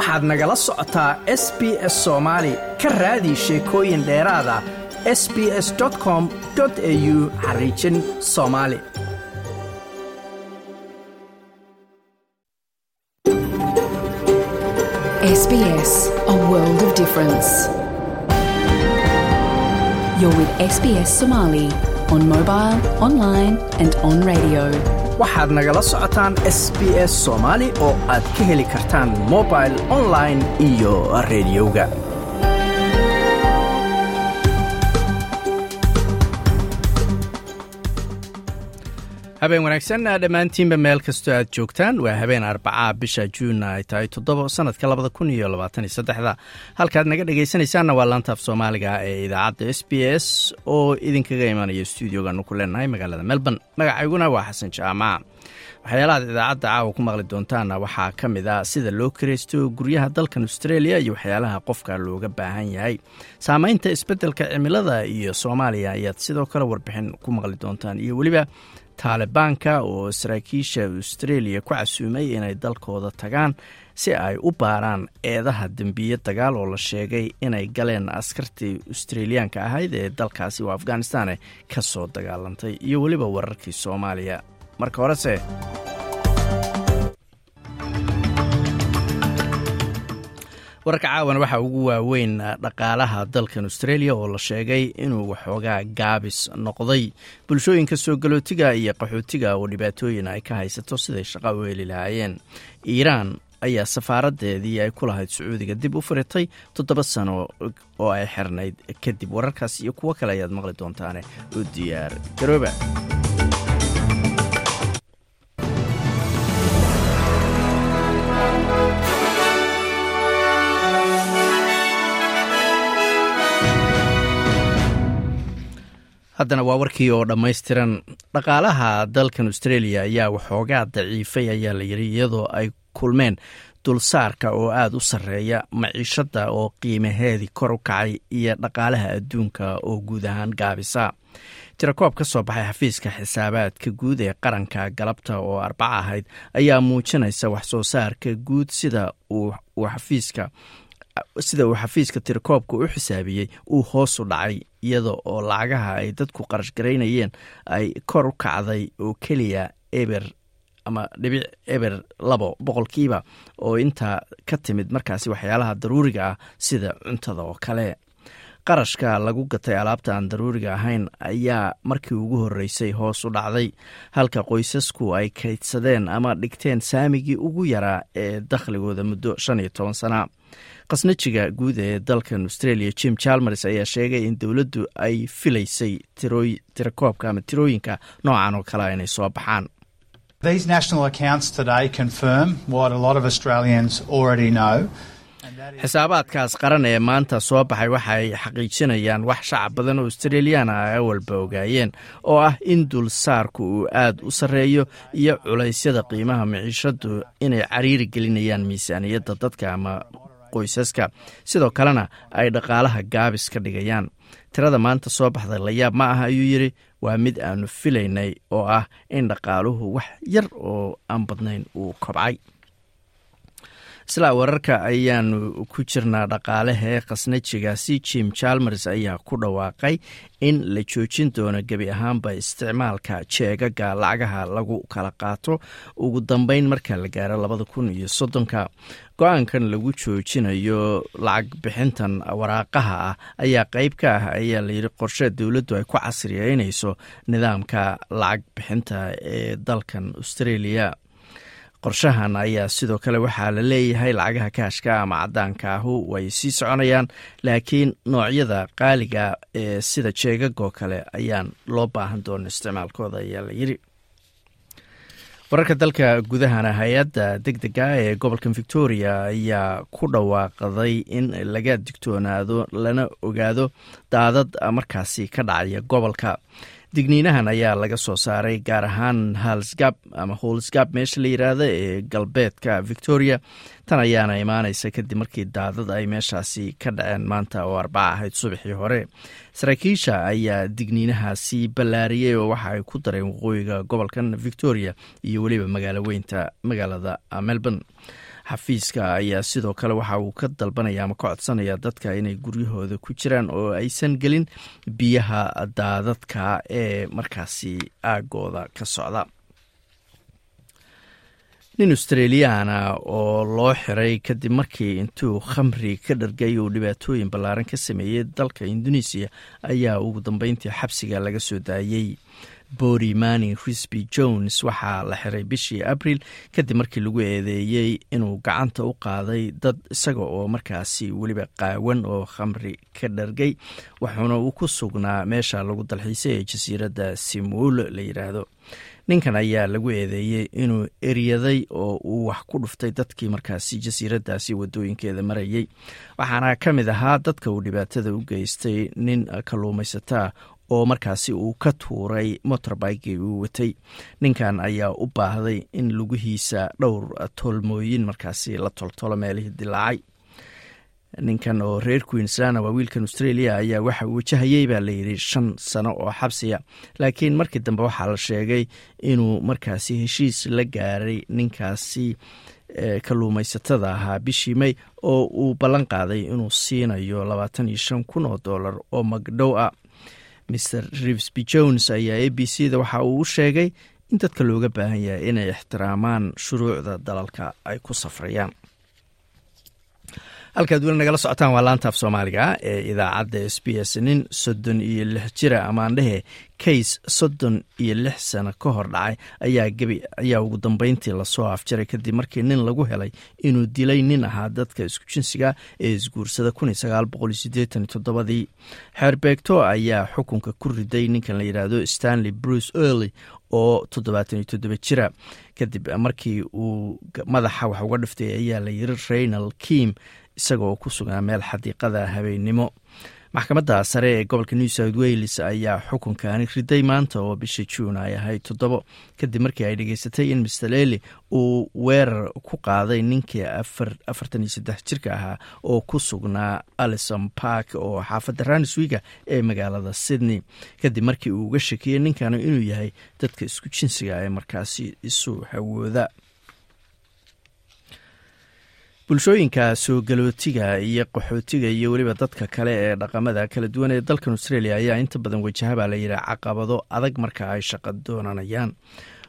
waxaad nagala socotaa s b s soomaali ka raadi sheekooyin dheeraada s b s com au xariijin soomaali. You're with SBS Somali on mobile, online, and on radio. Waxaad nagala socotaan s b s soomaali oo aad ka heli kartaan mobil online iyo rediyoga habeen wanaagsan dhammaantiinba meel kastoo aad joogtaan. Waa habeen arbacaa bisha juun ay tahay toddoba sanadka labada kun iyo labaatan iyo saddexda. Halkaad naga dhegaysanaysaanna waa laantaaf soomaaliga ee idaacadda s b s oo idinkaga imanaya stuudiogaanu ku leenahay magaalada melbourne. Magacayguna waa xasan jaamac waxyaalahaad idaacadda caawa ku maqli doontaana waxaa ka mid ah sida loo karaysto guryaha dalkan australia iyo waxyaalaha qofka looga baahan yahay. Saamaynta isbeddelka cimilada iyo soomaaliya ayaad sidoo kale warbixin ku maqli doontaan. Iyo weliba taalibaanka oo saraakiisha australia ku casuumay inay dalkooda tagaan si ay u baaraan eedaha dembiye dagaal oo la sheegay inay galeen askartii australiyaanka ahayd ee dalkaasi oo afghanistan ka soo dagaalantay iyo weliba wararkii soomaaliya. Marka horese wararka caawan waxaa ugu waaweyn dhaqaalaha dalkan australia oo la sheegay inuu waxoogaa gaabis noqday. Bulshooyinka soo galootiga iyo qaxootiga oo dhibaatooyin ay ka haysato siday shaqo u heli lahaayeen. Iiraan ayaa safaaradeedii ay ku lahayd sacuudiga dib u furitay toddoba sano oo ay xirnayd kadib wararkaas iyo kuwo kale ayaad maqli doontaane u diyaar garooba haddana waa warkii oo dhammaystiran. Dhaqaalaha dalkan australia ayaa waxoogaa daciifay ayaa la yidhi iyadoo ay kulmeen dulsaarka oo aada u sarreeya maciishadda oo qiimaheedii kor u kacay iyo dhaqaalaha adduunka oo guud ahaan gaabisa. Tirakoob ka soo baxay xafiiska xisaabaadka guud ee qaranka galabta oo arbaca ahayd ayaa muujinaysa wax soo saarka guud sida uu xafiiska sida uu xafiiska tirakoobka u xisaabiyey uu hoos u dhacay iyada oo lacagaha ay dadku qarash garaynayeen ay kor u kacday oo keliya eber ama dhibic eber labo boqolkiiba oo intaa ka timid markaasi waxyaalaha daruuriga ah sida cuntada oo kale. Qarashka lagu gatay alaabta aan daruuriga ahayn ayaa markii ugu horreysay hoos u dhacday halka qoysasku ay kaydsadeen ama dhigteen saamigii ugu yaraa ee dakhligooda muddo shan iyo toban sana qasnajiga guud ee dalkan australia jim chalmers ayaa sheegay in dowladdu ay filaysay tirakoobka ama tirooyinka noocan oo kale inay soo baxaan These national accounts today confirm what a lot of Australians already know. xisaabaadkaas qaran ee maanta soo baxay waxay xaqiijinayaan wax shacab badan oo australiyaana ay awalba ogaayeen oo ah in dulsaarku uu aada u sarreeyo iyo culaysyada qiimaha miciishadu inay cariiri gelinayaan miisaaniyadda dadka ama qoysaska. Sidoo kalena ay dhaqaalaha gaabis ka dhigayaan. Tirada maanta soo baxday layaab ma ah ayuu yidhi waa mid aanu filaynay oo ah in dhaqaaluhu wax yar oo aan badnayn uu kobcay. Islaa wararka ayaanu ku jirnaa dhaqaalehee khasnajigaasi jim chalmers ayaa ku dhawaaqay in la joojin doono gebi ahaanba isticmaalka jeegaga lacagaha lagu kala qaato. Ugu dambeyn marka la gaaro labada kun iyo soddonka go'aankan lagu joojinayo lacag bixintan waraaqaha ah ayaa qeyb ka ah ayaa layidhi qorshe dowladdu ay ku casriyeynayso nidaamka lacag bixinta ee dalkan australia. Qorshahan ayaa sidoo kale waxaa la leeyahay lacagaha kaashka ama cadaanka ahu way sii soconayaan laakiin noocyada qaaliga ee sida jeegagoo kale ayaan loo baahan doona isticmaalkooda ayaa la yidhi wararka dalka gudahana hay'adda deg dega ee gobolka victoria ayaa ku dhawaaqday in laga digtoonaado lana ogaado daadad markaasi ka dhacaya gobolka digniinahan ayaa laga soo saaray gaar ahaan halsgab ama holsgab meesha la yiraahdo ee galbeedka victoria. Tan ayaana imaaneysa kadib markii daadad ay meeshaasi ka dhaceen maanta oo arbaca ahayd subaxii hore. Saraakiisha ayaa digniinahaasi ballaariyey oo waxa ay ku dareen waqooyiga gobolkan victoria iyo weliba magaalo weynta magaalada melbourne xafiiska ayaa sidoo kale waxa uu ka dalbanaya ama ka codsanaya dadka inay guryahooda ku jiraan oo aysan gelin biyaha daadadka ee markaasi aagooda ka socda. Nin australiyaana oo loo xiray kadib markii intuu khamri ka dhargay uu dhibaatooyin ballaaran ka sameeyey dalka indonesiya ayaa ugu dambeyntii xabsiga laga soo daayey bori mani risby jones waxaa la xiray bishii abril kadib markii lagu eedeeyey inuu gacanta u qaaday dad isaga oo markaasi weliba qaawan oo khamri ka dhargay wuxuuna uu ku sugnaa meesha lagu dalxiisay ee jasiiradda simuul la yidhaahdo ninkan ayaa lagu eedeeyey inuu eryaday oo uu wax ku dhuftay dadkii markaasi jasiiraddaasi wadooyinkeeda marayay. Waxaana ka mid ahaa dadka uu dhibaatada u geystay nin kalluumaysataa oo markaasi uu ka tuuray motorbikii uu watay. Ninkan ayaa u baahday in lugihiisa dhowr tolmooyin markaasi la toltolo meelihii dilaacay. Ninkan oo reer queensland waa wiilkan australia ayaa waxa uu wajahayey baa layidhi shan sano oo xabsiya laakiin markii dambe waxaa la sheegay inuu markaasi heshiis la gaaray ninkaasi kalluumaysatada ahaa bishii may oo uu ballan qaaday inuu siinayo labaatan iyo shan kun oo dollar oo magdhow ah mr rivsby jones ayaa a b c da waxa uu u sheegay in dadka looga baahan yahay inay ixtiraamaan shuruucda dalalka ay ku safrayaan halkaad weli nagala socotaan waa laantaaf soomaaliga ee idaacadda s b s nin soddon iyo lix jira amaandhehe kays soddon iyo lix sano ka hor dhacay. Ayaa gebi ayaa ugu dambeyntii la soo afjaray kadib markii nin lagu helay inuu dilay nin ahaa dadka isku jinsiga ee isguursada toddobadii. Xeerbeegto ayaa xukunka ku riday ninkan la yidhaahdo stanley bruce early oo toddobaatan iyo toddoba jira. Kadib markii uu madaxa wax uga dhiftay ayaa la yiri reynal kim isagaoo ku sugnaa meel xadiiqada habeennimo maxkamadda sare ee gobolka new south wales ayaa xukunkaani riday maanta oo bisha juun ay ahayd toddobo. Kadib markii ay dhegeysatay in mr lely uu weerar ku qaaday ninkii afartan iyo saddex jirka ahaa oo ku sugnaa alison park oo xaafadda raniswiga ee magaalada sydney. Kadib markii uu uga shakiyey ninkanu inuu yahay dadka isku jinsiga ee markaasi isu hawooda bulshooyinka soo galootiga iyo qaxootiga iyo weliba dadka kale ee dhaqamada kala duwan ee dalkan australia ayaa inta badan wajahabaa la yidhaha caqabado adag marka ay shaqa doonanayaan.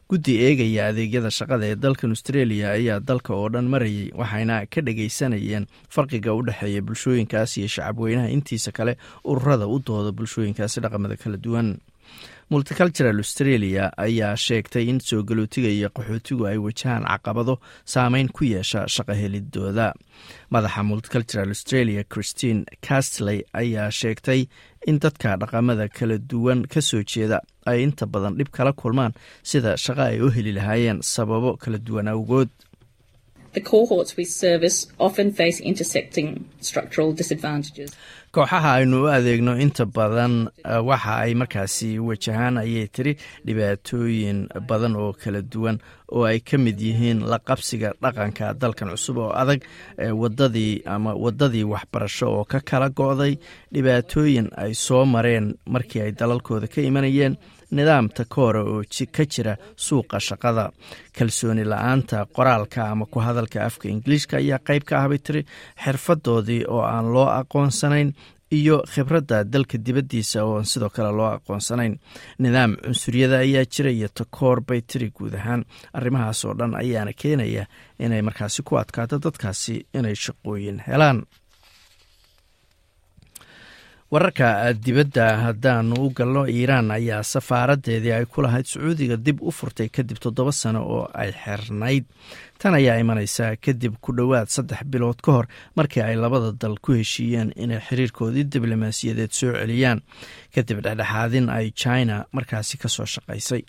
Guddi eegaya adeegyada shaqada ee dalkan australia ayaa dalka oo dhan marayay waxayna ka dhagaysanayeen farqiga u dhexeeya bulshooyinkaas iyo shacabweynaha intiisa kale ururada u dooda bulshooyinkaasi dhaqamada kala duwan multicultural australia ayaa sheegtay in soo galootiga iyo qaxootigu ay wajahaan caqabado saameyn ku yeesha shaqo helidooda madaxa multicultural australia christine castley ayaa sheegtay in dadka dhaqamada kala duwan ka soo jeeda ay inta badan dhib kala kulmaan sida shaqo ay u heli lahaayeen sababo kala duwan awgood kooxaha aynu u adeegno inta badan waxa ay markaasi wajahaan ayay tiri dhibaatooyin badan oo kala duwan oo ay ka mid yihiin la qabsiga dhaqanka dalkan cusub oo adag wadadii ama wadadii waxbarasho oo ka kala go'day. Dhibaatooyin ay soo mareen markii ay dalalkooda ka imanayeen nidaamta koora oo ka jira suuqa shaqada. Kalsooni la'aanta qoraalka ama ku hadalka afka ingiliishka ayaa qayb ka ahbay tiri xirfadoodii oo aan loo aqoonsanayn iyo khibradda dalka dibaddiisa ooan sidoo kale loo aqoonsanayn. Nidaam cunsuryada ayaa jira iyo takoor bay tiri guud ahaan. Arrimahaas oo dhan ayaana keenaya inay markaasi ku adkaato dadkaasi inay shaqooyin helaan wararka dibadda haddaanu u galno iiraan ayaa safaaradeedii ay ku lahayd sacuudiga dib u furtay kadib toddoba sano oo ay xirnayd. Tan ayaa imanaysaa kadib ku dhowaad saddex bilood ka hor markii ay labada dal ku heshiiyeen inay xiriirkoodii diblomaasiyadeed soo celiyaan. Kadib dhexdhexaadin ay china markaasi ka soo shaqaysay.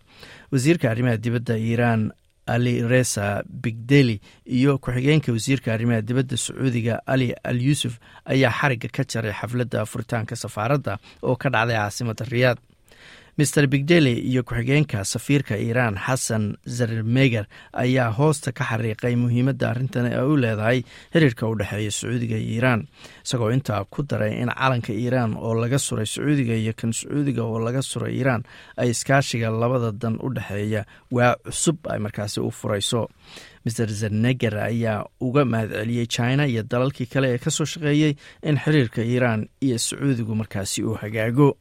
Wasiirka arrimaha dibadda iiraan ali resa bigdeli iyo ku-xigeenka wasiirka arrimaha dibadda sacuudiga ali al yuusuf ayaa xarigga ka jaray xafladda furitaanka safaaradda oo ka dhacday caasimadda riyaad master bigdeli iyo ku-xigeenka safiirka iiraan xasan zarmeger ayaa hoosta ka xariiqay muhiimadda arrintan ay u leedahay xiriirka u dhexeeya sacuudiga iyo iiraan. Isagoo intaa ku daray in calanka iiraan oo laga suray sacuudiga iyo kan sacuudiga oo laga suray iiraan ay iskaashiga labada dan u dhexeeya waa cusub ay markaasi u furayso. Master zarneger ayaa uga mahadceliyey china iyo dalalkii kale ee ka soo shaqeeyey in xiriirka iiraan iyo sacuudigu markaasi uu hagaago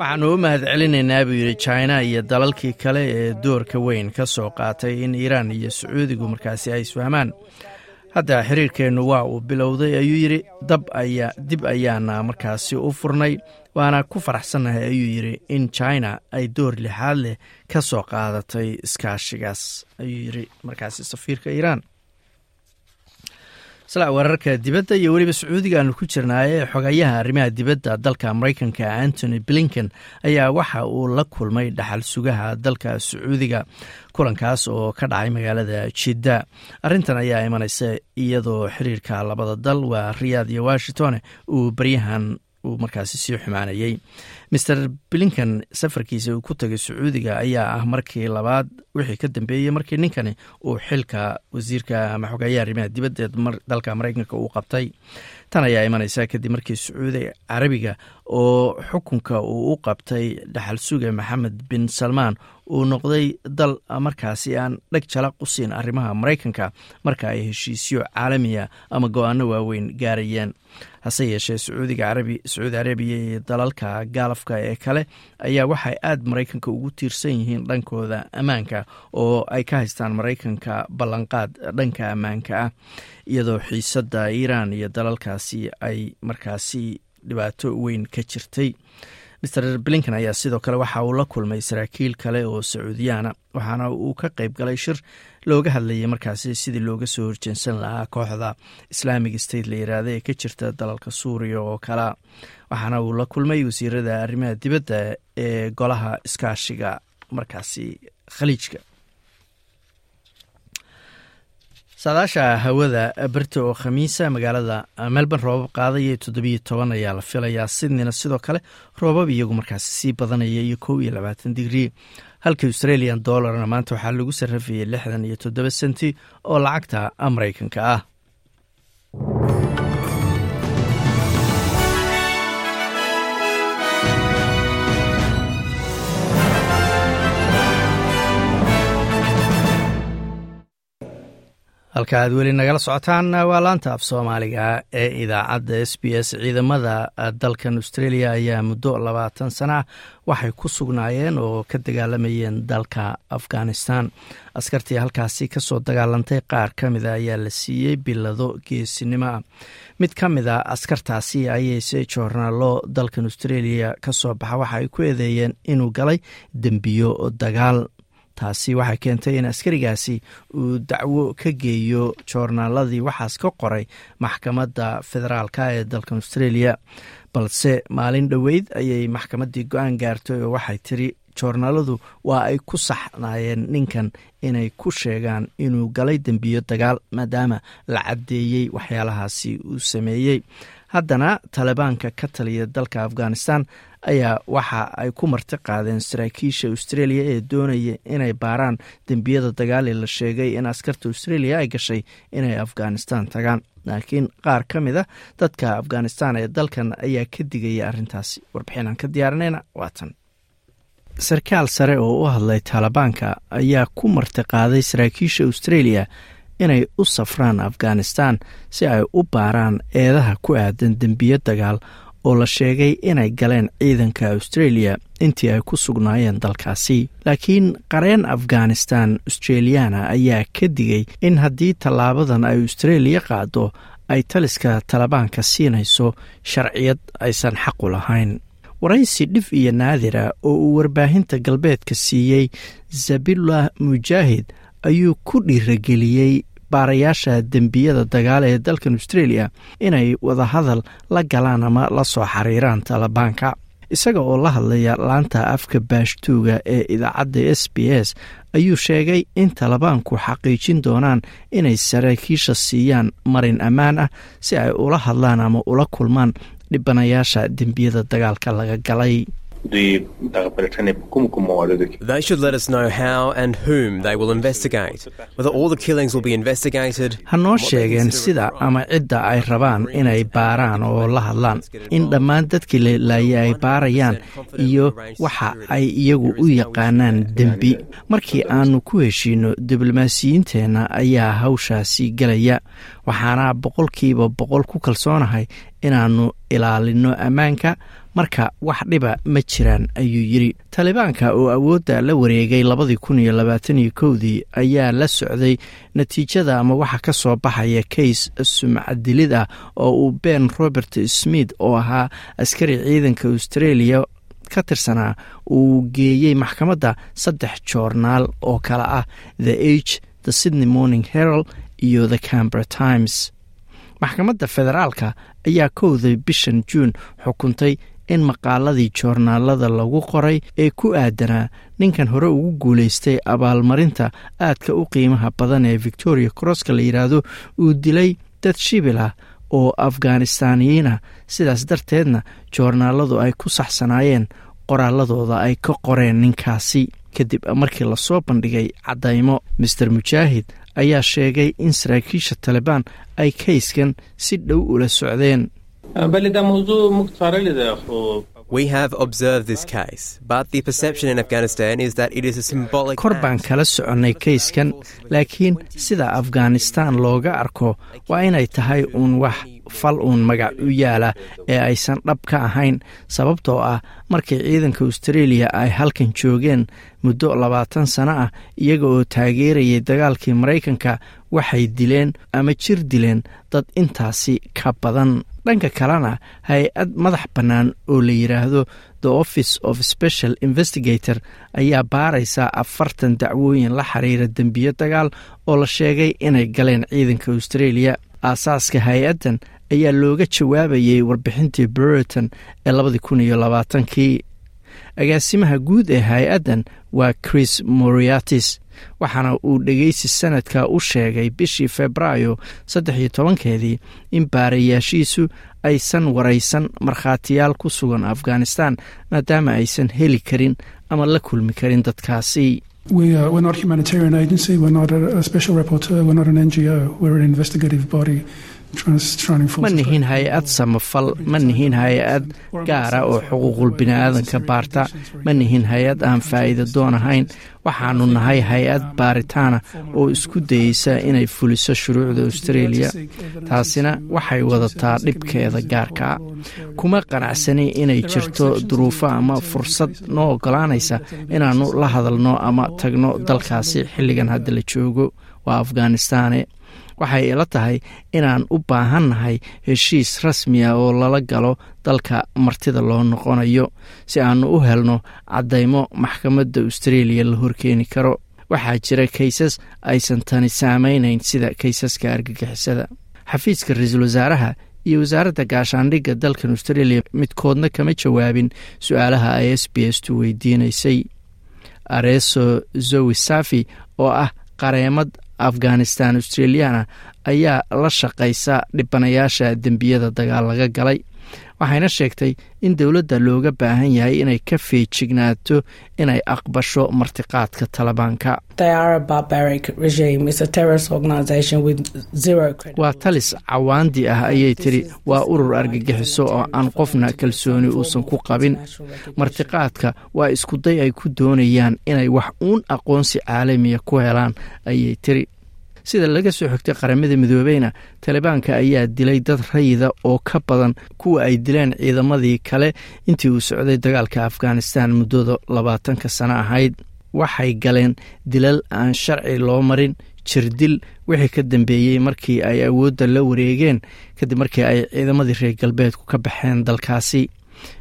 waxaanu u mahad celinaynaa buu yidhi china iyo dalalkii kale ee doorka weyn ka soo qaatay in iiraan iyo sacuudigu markaasi ay isfahmaan. Hadda xiriirkeennu waa uu bilowday ayuu yidhi dab ayaa dib ayaana markaasi u furnay waana ku faraxsannahay ayuu yidhi in china ay door lixaad leh ka soo qaadatay iskaashigaas ayuu yidhi markaasi safiirka iiraan islaa wararka dibadda iyo weliba sacuudiga aanu ku jirnaaye xogayaha arrimaha dibadda dalka maraykanka antony blinken ayaa waxa uu la kulmay dhaxal sugaha dalka sacuudiga kulankaas oo ka dhacay magaalada jidda. Arrintan ayaa imanaysa iyadoo xiriirka labada dal waa riyaad iyo washington uu baryahan uu markaasi sii xumaanayey master blinken safarkiisa uu ku tagay sacuudiga ayaa ah markii labaad wixii ka dambeeyey markii ninkani uu xilka wasiirka ama xogeeyaha arrimaha dibadda dalka maraykanka uu qabtay. Tan ayaa imanaysa kadib markii sacuudi carabiga oo xukunka uu u qabtay dhaxal suga maxamed bin salmaan uu noqday dal markaasi aan dheg jalaq u siin arrimaha maraykanka marka ay heshiisyo caalamiya ama go'aano waaweyn gaarayeen. Hase yeeshee sacuudi carabiya iyo dalalka gaalafka ee kale ayaa waxay aad maraykanka ugu tiirsan yihiin dhankooda ammaanka oo ay ka haystaan maraykanka ballanqaad dhanka ammaanka ah iyadoo xiisadda iiraan iyo dalalkaasi ay markaasi dhibaato weyn ka jirtay master blinken ayaa sidoo kale waxa uu la kulmay saraakiil kale oo sacuudiyaana waxaana uu ka qayb galay shir looga hadlayay markaasi sidii looga soo horjeensan lahaa kooxda islaamic state la yiraahda ee ka jirta dalalka suuriya oo kala waxaana uu la kulmay wasiirada arrimaha dibadda ee golaha iskaashiga markaasi khaliijka saadaasha hawada berta oo khamiisa magaalada melbourne roobab qaadaya toddobiyo toban ayaa la filayaa sydneyna. Sidoo kale roobab iyagu markaasi sii badanaya iyo kow iyo labaatan digrii. Halka australian dollarna maanta waxaa lagu sarrafayay lixdan iyo toddoba senti oo lacagta maraykanka ah halka aad weli nagala socotaan waa laanta af soomaaliga ee idaacadda s b s ciidamada dalkan australia ayaa muddo labaatan sana ah waxay ku sugnaayeen oo ka dagaalamayeen dalka afghanistan. Askartii halkaasi ka soo dagaalantay qaar ka mida ayaa la siiyey bilado geesinimo. Ah mid ka mid a askartaasi ayayse joornaalo dalkan australia ka soo baxa. Waxa ay ku eedeeyeen inuu galay dembiyo dagaal taasi waxay keentay in askarigaasi uu dacwo ka geeyo joornaaladii waxaas ka qoray maxkamadda federaalka ee dalkan australia. Balse maalin dhoweyd ayay maxkamaddii go'aan gaartay oo waxay tiri joornaaladu waa ay ku saxnaayeen ninkan inay ku sheegaan inuu galay dembiyo dagaal maadaama la caddeeyey waxyaalahaasi uu sameeyey haddana talibaanka ka taliya dalka afghanistan ayaa waxa ay ku marti qaadeen saraakiisha australia ee doonaya inay baaraan dembiyada dagaali la sheegay in askarta australia ay gashay inay afghanistan tagaan. Laakiin qaar ka mid a dadka afghanistan ee dalkan ayaa ka digaya arrintaasi. Warbixinaan ka diyaarinayna waatan sarkaal sare oo u hadlay taalibaanka ayaa ku marti qaaday saraakiisha australia inay u safraan afghanistan si ay u baaraan eedaha ku aadan dembiyo dagaal oo la sheegay inay galeen ciidanka australia intii ay ku sugnaayeen dalkaasi. Laakiin qareen afghanistan australiana ayaa ka digay in haddii tallaabadan ay australia qaado ay taliska talibaanka siinayso sharciyad aysan xaqu lahayn. Waraysi dhif iyo naadira oo uu warbaahinta galbeedka siiyey zabillah mujaahid ayuu ku dhiirageliyey baarayaasha dembiyada dagaal ee dalkan australia inay wadahadal la galaan ama la soo xiriiraan talibaanka isaga oo la hadlaya laanta afka baashtuuga ee idaacadda s b s ayuu sheegay in talibaanku xaqiijin doonaan inay saraakiisha siiyaan marin ammaan ah si ay ula hadlaan ama ula kulmaan dhibanayaasha dembiyada dagaalka laga galay They should let us know how and whom they will investigate, whether all the killings will be investigated. ha noo sheegeen sida ama cidda ay rabaan inay baaraan oo la hadlaan. In dhammaan dadkii la laayay ay baarayaan iyo waxa ay iyagu u yaqaanaan dembi. Markii aanu ku heshiino diblomaasiyiinteenna ayaa hawshaasi gelaya waxaana boqolkiiba boqol ku kalsoonahay inaannu ilaalinno ammaanka marka wax dhiba ma jiraan ayuu yidhi. Talibaanka oo awoodda la wareegay labadii kun iyo labaataniyo kowdii ayaa la socday natiijada ama waxa ka soo baxaya kays sumcadilid ah oo uu ben robert smith oo ahaa askari ciidanka australia ka tirsanaa uu geeyey maxkamadda saddex joornaal oo kale ah the age the sydney morning herald iyo the cambera times. Maxkamadda federaalka ayaa kowda bishan juun xukuntay in maqaaladii joornaalada lagu qoray ee ku aadanaa ninkan hore ugu guulaystay abaalmarinta aadka u qiimaha badan ee victoria crosska la yidhaahdo uu dilay dad shibil ah oo afghanistaaniyiin ah. Sidaas darteedna joornaaladu ay ku saxsanaayeen qoraaladooda ay ka qoreen ninkaasi. Kadib markii la soo bandhigay caddaymo master mujaahid ayaa sheegay in saraakiisha talibaan ay kayskan si dhow ula socdeen We have observed this case, but the perception in Afghanistan is that it is a symbolic kor baan kala soconnay kayskan laakiin sida afghanistaan looga arko waa inay tahay uun wax fal uun magac u yaalla ee aysan dhab ka ahayn sababtoo ah markii ciidanka australia ay halkan joogeen muddo labaatan sano ah iyaga oo taageerayay dagaalkii maraykanka waxay dileen ama jir dileen dad intaasi ka badan. Dhanka kalena hay'ad madax bannaan oo la yidhaahdo the office of special investigator ayaa baaraysa afartan dacwooyin la xiriira dembiyo dagaal oo la sheegay inay galeen ciidanka australia. Aasaaska hay'addan ayaa looga jawaabayay warbixintii brereton ee labadii kun iyo labaatankii. Agaasimaha guud ee hay'addan waa chris moriatis waxaana uu dhegeysi sanadka u sheegay bishii febraayo saddex iyo tobankeedii in baarayaashiisu aysan waraysan markhaatiyaal ku sugan afghanistan maadaama aysan heli karin ama la kulmi karin dadkaasi Ma nihin hay'ad samafal ma nihin hay'ad gaara oo xuquuqul bini'aadanka baarta. Ma nihin hay'ad aan faa'iida doon ahayn. Waxaanu nahay hay'ad baaritaana oo isku dayeysa inay fuliso shuruucda australia. Taasina waxay wadataa dhibkeeda gaarkaa kuma qanacsani inay jirto duruufo ama fursad noo ogolaanaysa inaannu la hadalno ama tagno dalkaasi xilligan hadda la joogo. Waa afghanistaane waxay ila tahay inaan u baahannahay heshiis rasmi ah oo lala galo dalka martida loo noqonayo si aannu u helno caddaymo maxkamadda australia la horkeeni karo. Waxaa jira kaysas aysan tani saamaynayn sida kaysaska argagixisada. Xafiiska ra'iisul wasaaraha iyo wasaaradda gaashaandhigga dalkan australia midkoodna kama jawaabin su'aalaha ay s b s tu weydiinaysay. Areso zowi safi oo ah qareemad afghanistan australiana ayaa la shaqaysa dhibanayaasha dembiyada dagaal laga galay waxayna sheegtay in dowladda looga baahan yahay inay ka feejignaato inay aqbasho martiqaadka talibaanka waa talis cawaandi ah ayay tiri waa urur argagixiso oo aan qofna kalsooni uusan ku qabin. Martiqaadka waa iskuday ay ku doonayaan inay wax uun aqoonsi caalamiya ku helaan ayay tiri sida laga soo xigtay qaramada midoobeyna talibaanka ayaa dilay dad rayida oo ka badan kuwa ay dileen ciidamadii kale intii uu socday dagaalka afghanistan muddada labaatanka sano ahayd. Waxay galeen dilal aan sharci loo marin jirdil wixii ka dambeeyey markii ay awoodda la wareegeen kadib markii ay ciidamadii reer galbeedku ka baxeen dalkaasi.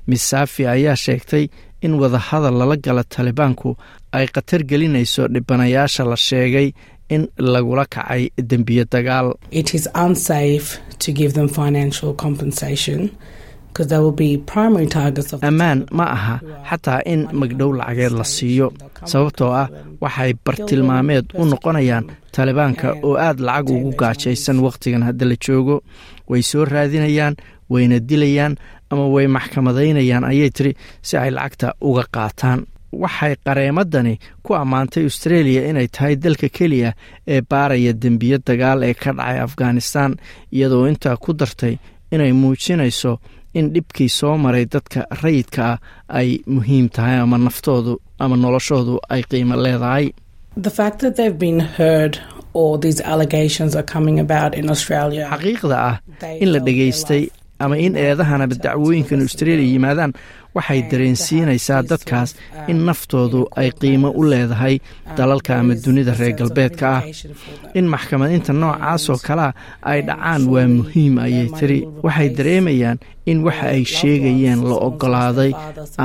Misaafi ayaa sheegtay in wadahadal lala gala talibaanku ay khatar gelinayso dhibanayaasha la sheegay in lagula kacay dembiyo dagaal. It is unsafe to give them financial compensation because they will be primary targets of ammaan ma aha xataa in magdhow lacageed la siiyo sababtoo ah waxay bartilmaameed u noqonayaan talibaanka oo aad lacag ugu gaajaysan wakhtigan hadda la joogo. Way soo raadinayaan wayna dilayaan ama way maxkamadaynayaan ayay tiri si ay lacagta uga qaataan waxay qareemadani ku ammaantay australia inay tahay dalka keliya ee baaraya dembiyo dagaal ee ka dhacay afghanistan iyadoo intaa ku dartay inay muujinayso in dhibkii soo maray dadka rayidka ah ay muhiim tahay ama naftoodu ama noloshoodu ay qiimo leedahay the fact that they've been heard or these allegations are coming about in Australia. xaqiiqda ah in la dhegaystay ama in eedahanaba dacwooyinkan australia yimaadaan waxay dareensiinaysaa dadkaas in naftoodu ay qiimo u leedahay dalalka ama dunida reer galbeedka ah. In maxkamadaynta noocaas oo kalea ay dhacaan waa muhiim ayay tiri. Waxay dareemayaan in waxa ay sheegayeen la ogolaaday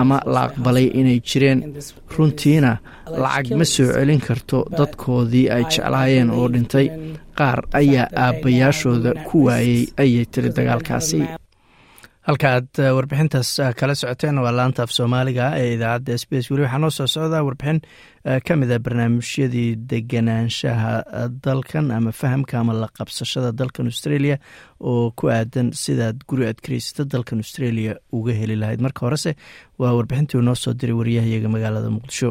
ama la aqbalay inay jireen. Runtiina lacag ma soo celin karto dadkoodii ay jeclaayeen oo dhintay. qaar ayaa aabbayaashooda ku waayey ayay tiri dagaalkaasi halka aad warbixintaas kala socoteen waa laanta af soomaaliga ee idaacadda s b s. Weli waxaa noo soo socdaa warbixin ka mid a barnaamijyadii deganaanshaha dalkan ama fahamka ama la qabsashada dalkan australia oo ku aadan sidaad guri aad karaysata dalkan australia uga heli lahayd. Marka horese waa warbixintii uu noo soo diray waryahayaga magaalada muqdisho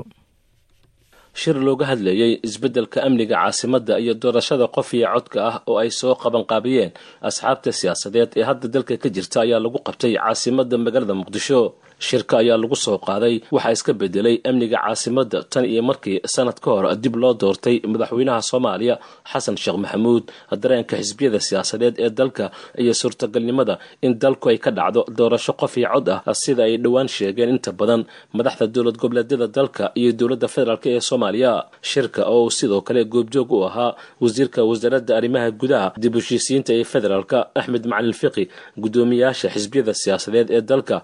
shir looga hadlayey isbeddelka amniga caasimadda iyo doorashada qof iyo codka ah oo ay soo qabanqaabiyeen. Asxaabta siyaasadeed ee hadda dalka ka jirta ayaa lagu qabtay caasimadda magaalada muqdisho shirka ayaa lagu soo qaaday. Waxaa iska bedelay amniga caasimadda tan iyo markii sanad ka hor dib loo doortay madaxweynaha soomaaliya xasan sheekh maxamuud. Dareenka xisbiyada siyaasadeed ee dalka iyo suurtagalnimada in dalku ay ka dhacdo doorasho qof iyo cod ah sida ay dhowaan sheegeen inta badan. Madaxda dowlad goboleedyada dalka iyo dowladda federaalk ee soomaaliya. Shirka oo sidoo kale goobjoog u ahaa wasiirka wasaaradda arrimaha gudaha dib heshiisiyiinta ee federaalka axmed macalin fiqi guddoomiyaasha xisbiyada siyaasadeed ee dalka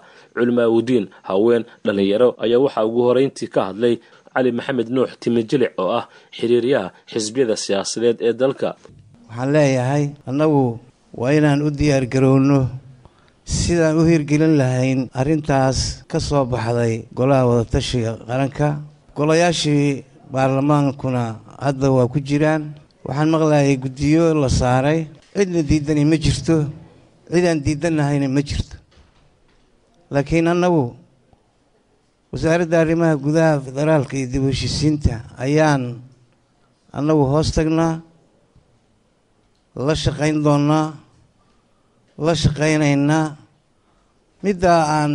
culmaawudiin haween dhallinyaro ayaa waxaa ugu horeyntii ka hadlay cali maxamed nuux timijilic oo ah xiriiryaha xisbiyada siyaasadeed ee dalka. Waxaan leeyahay annagu waa inaan u diyaargarowno sidaan u hirgelin lahayn arrintaas ka soo baxday golaha wadatashiga qaranka. Golayaashii baarlamaankuna hadda waa ku jiraan. Waxaan maqlayay guddiyo la saaray. Cidna diidani ma jirto cidaan diidanahayna ma jirto laakiin annagu wasaaradda arrimaha gudaha federaalka iyo dib heshiisiinta ayaan annagu hoos tagnaa la shaqayn doonnaa la shaqaynaynaa. Middaa aan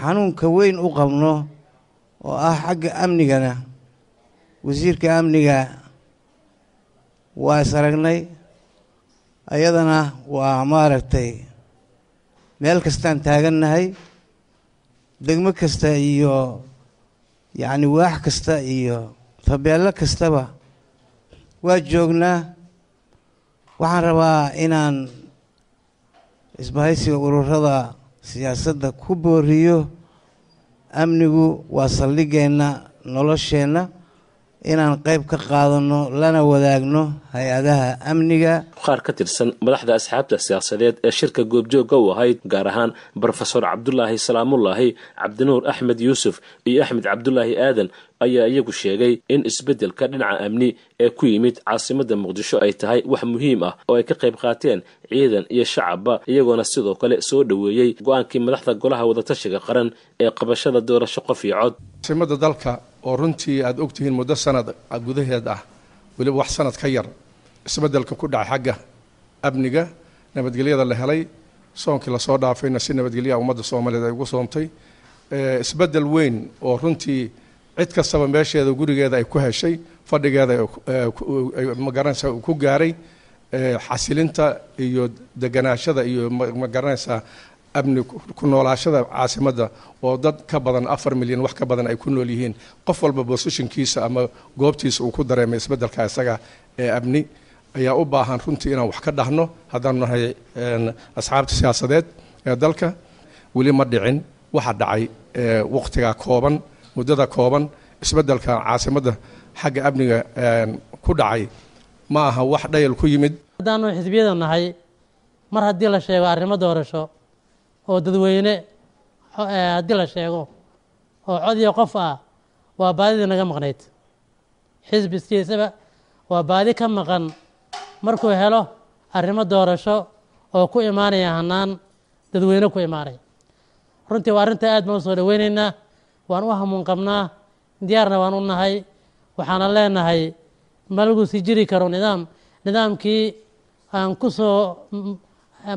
xanuunka weyn u qabno oo ah xagga amnigana wasiirka amniga waa is aragnay ayadana waa maaragtay meel kastaan taagannahay degmo kasta iyo yacni waax kasta iyo fabeello kastaba waa joognaa. Waxaan rabaa inaan isbahaysiga ururada siyaasadda ku booriyo. Amnigu waa saldhigeenna nolosheenna inaan qayb ka qaadanno lana wadaagno hay'adaha amniga. Qaar ka tirsan madaxda asxaabta siyaasadeed ee shirka goobjoogga u ahayd gaar ahaan brofesor cabdulaahi salaamullaahi cabdinuur axmed yuusuf iyo axmed cabdulaahi aadan ayaa iyagu sheegay in isbeddelka dhinaca amni ee ku yimid caasimadda muqdisho ay tahay wax muhiim ah oo ay ka qayb qaateen ciidan iyo shacabba iyagoona sidoo kale soo dhoweeyey go'aankii madaxda golaha wadatashiga qaran ee qabashada doorasho qof iyo cod. Caasimada dalka oo runtii aada ogtihiin muddo sanad gudaheed ah weliba wax sanad ka yar isbeddelka ku dhacay xagga amniga nabadgelyada la helay soonkii la soo dhaafayna si nabadgelyaha ummadda soomaaliyeed ay ugu soontay isbeddel weyn oo runtii cid kastaba meesheeda gurigeeda ay ku heshay fadhigeeda magaranaysa ku gaaray xasilinta iyo deganaashada iyo ma garanaysaa amni ku noolaashada caasimadda oo dad ka badan afar milyan wax ka badan ay ku nool yihiin qof walba bosishinkiisa ama goobtiisa uu ku dareemay isbeddelka isaga ee amni ayaa u baahan runtii inaan wax ka dhahno. Haddaanu nahay asxaabta siyaasadeed ee dalka weli ma dhicin. Waxa dhacay waqtiga kooban muddada kooban isbeddelka caasimadda xagga amniga ku dhacay. Ma aha wax dhayal ku yimid. Haddaanu xisbiyada nahay mar haddii la sheego arrimo doorasho oo dadweyne haddii la sheego oo cod iyo qof ah waa baadidii naga maqnayd xisbi iskiisaba waa baadi ka maqan markuu helo arrimo doorasho oo ku imaanaya hanaan dadweyne ku imaanaya runtii waa arrinta aad baan u soo dhoweyneynaa waan u hamuun qabnaa diyaarna waan u nahay waxaana leenahay ma lagu sii jiri karo nidaam nidaamkii aan ku soo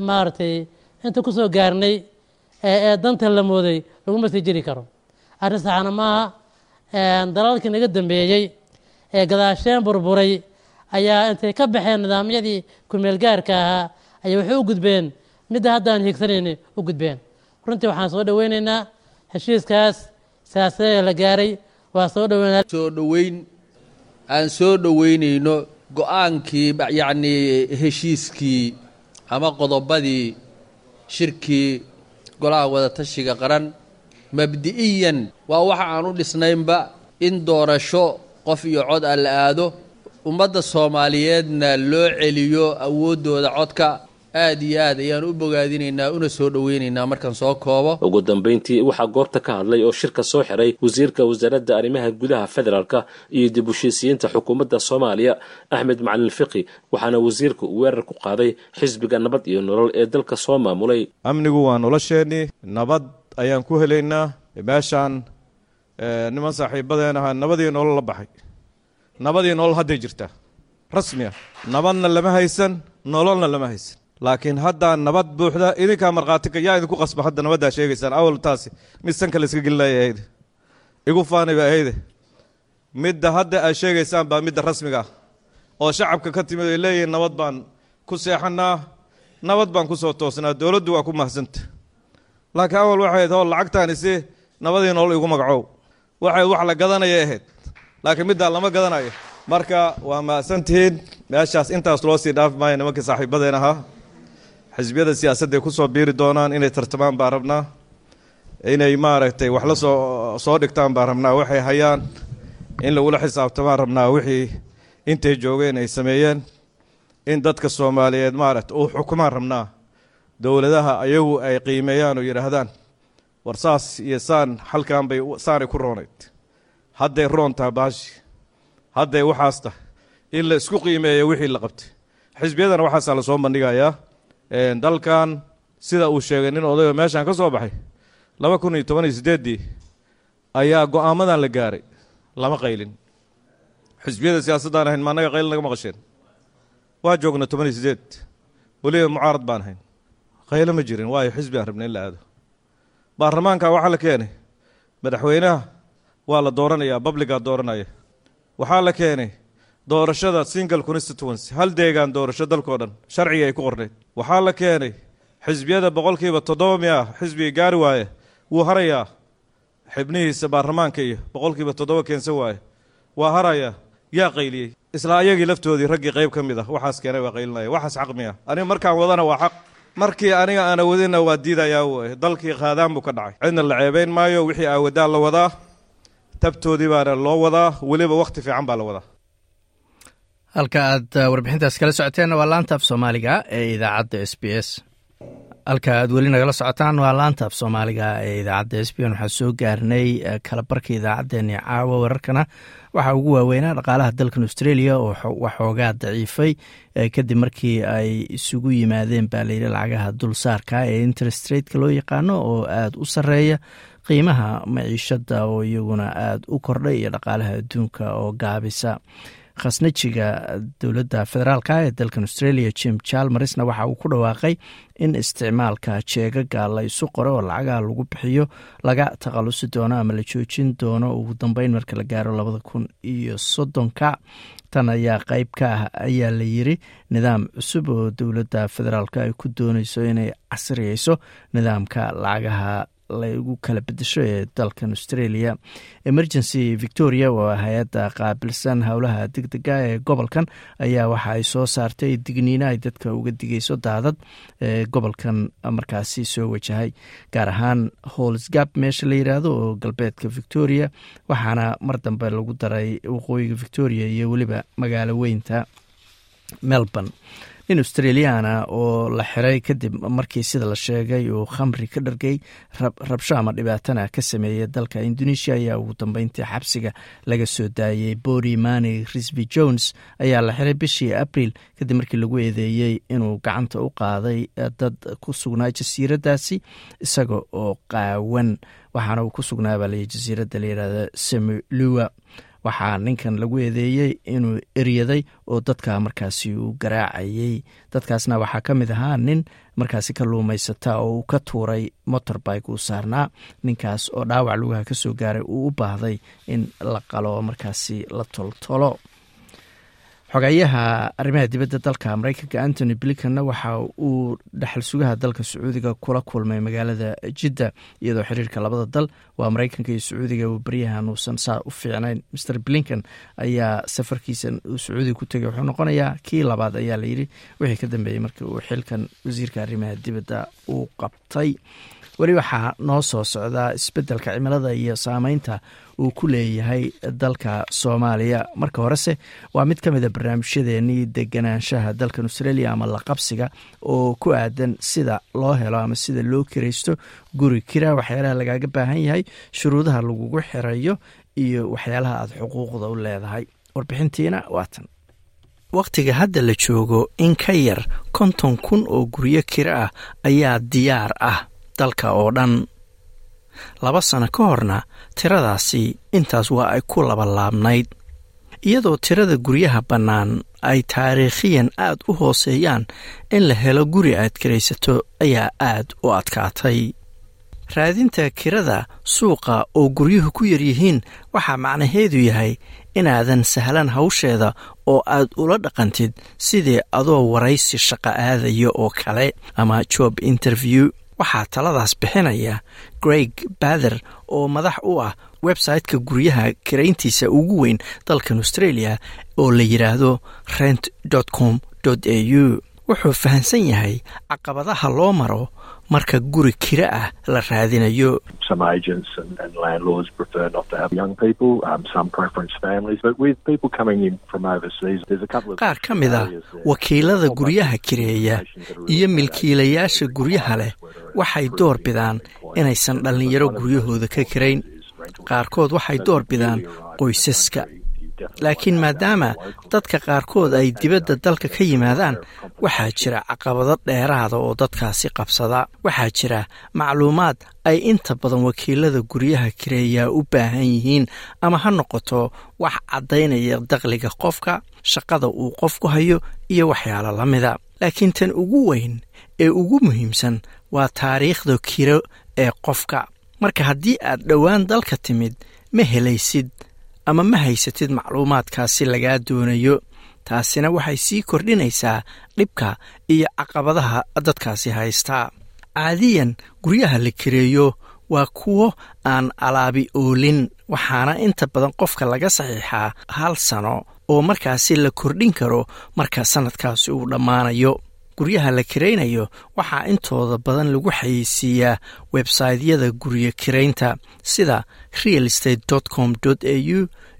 maaragtay inta ku soo gaarnay ee danta la mooday laguma sii jiri karo. Arrin saxana maaha dalalkii naga dambeeyey ee gadaasheen burburay ayaa intay ka baxeen nidaamyadii kumeel gaarka ahaa ayay waxay u gudbeen. Midda haddaan hiigsanayni u gudbeen. Runtii waxaan soo dhoweyneynaa heshiiskaas siyaasadee la gaaray waa soo dhoweynaa soo dhoweyn aan soo dhoweynayno go'aankii yacnii heshiiskii ama qodobadii shirkii golaha wadatashiga qaran mabdi'iyan waa waxa aan u dhisnaynba in doorasho qof iyo cod ah la aado. Ummadda soomaaliyeedna loo celiyo awooddooda codka aad iyo aad ayaan u bogaadinaynaa una soo dhoweynaynaa markaan soo koobo. Ugu dambayntii waxaa goobta ka hadlay oo shirka soo xiray wasiirka wasaaradda arrimaha gudaha federaalka iyo dib heshiisiyiinta xukuumadda soomaaliya axmed macalin fiqi waxaana wasiirku weerar ku qaaday xisbiga nabad iyo nolol ee dalka soo maamulay. Amnigu waa nolosheennii nabad ayaan ku helaynaa. Meeshaan niman saaxiibadeen ahaa nabadii nolol la baxay. Nabadii nolol hadday jirtaa. Rasmi ah nabadna lama haysan nololna lama haysan laakiin haddaa nabad buuxda idinkaa markhaatika yaa idinku qasba hadda nabaddaa sheegaysaan. Awal taasi mid sanka iska gelinaya igu faani ba ahayde midda hadda aad sheegaysaan baa midda rasmiga ah. Oo shacabka ka timid ay leeyihiin nabad baan ku seexanaa nabad baan ku soo toosnaa dowladdu waa ku mahadsanta laakiin awal waxay ahayd oo lacagtaani nabadii nolol igu magacow. Waxay wax la gadanaya ahayd. Laakiin middaa lama gadanayo. Marka waa mahadsantihiin. Meeshaas intaas loo sii dhaafi maayo nimankii saaxiibadeen ahaa xisbiyada siyaasadday ku soo biiri doonaan inay tartamaan baan rabnaa? Inay maaragtay wax la soo soo dhigtaan baan rabnaa? Waxay hayaan in lagula xisaabtamaan rabnaa wixii intay joogeen ay sameeyeen? In dadka soomaaliyeed maaragta uu xukumaan rabnaa? Dowladaha ayagu ay qiimeeyaan oo yidhaahdaan war saas iyo saan halkan bay saanay ku roonayd hadday roontaa baashi. Hadday waxaas tah. In la isku qiimeeyo wixii la qabtay. Xisbiyadana waxaasaa la soo bandhigayaa dalkan sida uu sheegay nin odayo meeshaan ka soo baxay. laba kun iyo toban iyo siddeeddii ayaa go'aamadan la gaaray lama qaylin. Xisbiyada siyaasaddaan ahayn maanaga qaylin naga maqasheen? Waa joogna toban iyo siddeed. Weliba mucaarad baan ahayn. Qaylo ma jirin waayo xisbi aan rabna in la aado. Baarlamaanka waxaa la keenay. Madaxweynaha waa la dooranayaa babligaa dooranaya waxaa la keenay doorashada single constituency. Hal deegaan doorasho dalkao dhan sharciga ay ku qornayd waxaa la keenay xisbiyada boqolkiiba toddoba miya xisbiga gaari waaye wuu harayaa xibnihiisa baarlamaanka iyo boqolkiiba toddoba keensan waaye waa harayaa yaa qayliyey. Isla ayagii laftoodii raggii qayb ka mid ah waxaas keenay waa qaylinaya waxaas xaq aniga markaan wadana waa xaq. Markii aniga aana wadina waa diidayaa w dalkii qaadaan buu ka dhacay. Cidna la ceebeyn maayo wixii aawadaan la wadaa tabtoodii baana loo wadaa weliba wakhti fiican baa la wadaa halka aad warbixintaas kala socoteenna waa laanta af soomaaliga ee idaacadda s b s. Halka aad weli nagala socotaan waa laanta af soomaaliga ee idaacadda s b n waxaa soo gaarnay kalabarka idaacaddeenii caawa wararkana. Waxaa ugu waaweynaa dhaqaalaha dalkan australia oo waxoogaa daciifay kadib markii ay isugu yimaadeen baa layidhi lacagaha dulsaarka ee interest rateka loo yaqaano oo aada u sarreeya qiimaha maciishada oo iyaguna aada u kordhay iyo dhaqaalaha adduunka oo gaabisa khasnajiga dowladda federaalka ee dalkan australia jim jalmarisna waxa uu ku dhawaaqay in isticmaalka jeegaga la isu qoro oo lacagaha lagu bixiyo laga takhalusi doono ama la joojin doono. Ugu dambeyn marka la gaaro labada kun iyo soddonka tan ayaa qeyb ka ah ayaa la yiri nidaam cusub oo dowladda federaalk ay ku dooneyso inay casriyeyso nidaamka lacagaha lagu kala bedesho ee dalkan australia. Emergency victoria oo hay'adda qaabilsan howlaha degdega ee gobolkan ayaa waxa ay soo saartay digniino ay dadka uga digeyso daadad ee gobolkan markaasi soo wajahay. Gaar ahaan holsgab meesha la yiraahdo oo galbeedka victoria waxaana mar dambe lagu daray waqooyiga victoria iyo weliba magaalo weynta melbourne nin australiyaana oo la xiray kadib markii sida la sheegay uu khamri ka dhargay rabsho ama dhibaatana ka sameeyey dalka indonesia ayaa ugu dambeyntii xabsiga laga soo daayey body mani risby jones ayaa la xiray bishii abril kadib markii lagu eedeeyey inuu gacanta u qaaday dad ku sugnaa jasiiradaasi isaga oo qaawan. Waxaana uu ku sugnaabaa lay jasiiradda layihahda semulua waxaa ninkan lagu eedeeyey inuu eryaday oo dadka markaasi uu garaacayey. Dadkaasna waxaa ka mid ahaa nin markaasi ka luumaysata oo uu ka tuuray motorbike uu saarnaa. Ninkaas oo dhaawac lugaha ka soo gaaray uu u baahday in la qalo markaasi la toltolo xogayaha arrimaha dibadda dalka mareykanka antony blinkanna waxa uu dhaxal sugaha dalka sacuudiga kula kulmay magaalada jidda iyadoo xiriirka labada dal waa mareykanka iyo sacuudiga uu baryahan uusan saa u fiicnayn. Master blinkan ayaa safarkiisa uu sacuudiga ku tegay wuxuu noqonayaa kii labaad ayaa layidhi wixii ka dambeeyey markii uu xilkan wasiirka arrimaha dibadda uu qabtay. Weli waxaa noo soo socdaa isbeddelka cimilada iyo saameynta uu ku leeyahay dalka soomaaliya. Marka horese waa mid ka mid a barnaamijyadeenii deganaanshaha dalkan australia ama laqabsiga oo ku aadan sida loo helo ama sida loo kiraysto guri kira. Waxyaalaha lagaaga baahan yahay shuruudaha lagugu xirayo iyo waxyaalaha aada xuquuqda u leedahay. Warbixintiina waatan wakhtiga hadda la joogo in ka yar konton kun oo guryo kira ah ayaa diyaar ah dalka oo dhan laba sano ka horna tiradaasi intaas waa ay ku labalaabnayd iyadoo tirada guryaha bannaan ay taariikhiyan aad u hooseeyaan in la helo guri aad kiraysato ayaa aad u adkaatay. Raadinta kirada suuqa oo guryuhu ku yaryihiin waxaa macnaheedu yahay inaadan sahlan hawsheeda oo aad ula dhaqantid sidii adoo waraysi shaqo aadaya oo kale ama job interview waxaa taladaas bixinaya greg bather oo madax u ah website-ka guryaha kirayntiisa ugu weyn dalkan australia oo la yidhaahdo rent com a u. Wuxuu fahamsan yahay caqabadaha loo maro marka guri kira ah la raadinayo. Qaar ka mid a wakiilada guryaha kireeya iyo milkiilayaasha guryaha leh waxay door bidaan inaysan dhallinyaro guryahooda ka kirayn. qaarkood waxay door bidaan qoysaska laakiin maadaama dadka qaarkood ay dibadda dalka ka yimaadaan waxaa jira caqabado dheeraada oo dadkaasi qabsada. Waxaa jira macluumaad ay inta badan wakiilada guryaha kireeyaa u baahan yihiin ama ha noqoto wax caddaynaya dakhliga qofka shaqada uu qofku hayo iyo waxyaalo la mida. Laakiin tan ugu weyn ee ugu muhiimsan waa taariikhda kiro ee qofka. Marka haddii aad dhowaan dalka timid ma helaysid ama ma haysatid macluumaadkaasi lagaa doonayo. Taasina waxay sii kordhinaysaa dhibka iyo caqabadaha dadkaasi haystaa caadiyan guryaha la kireeyo waa kuwo aan alaabi oolin waxaana inta badan qofka laga saxiixaa hal sano oo markaasi la kordhin karo marka sannadkaasi uu dhammaanayo guryaha la kiraynayo waxaa intooda badan lagu xayeysiiyaa websaytyada guryo kiraynta sida real state com a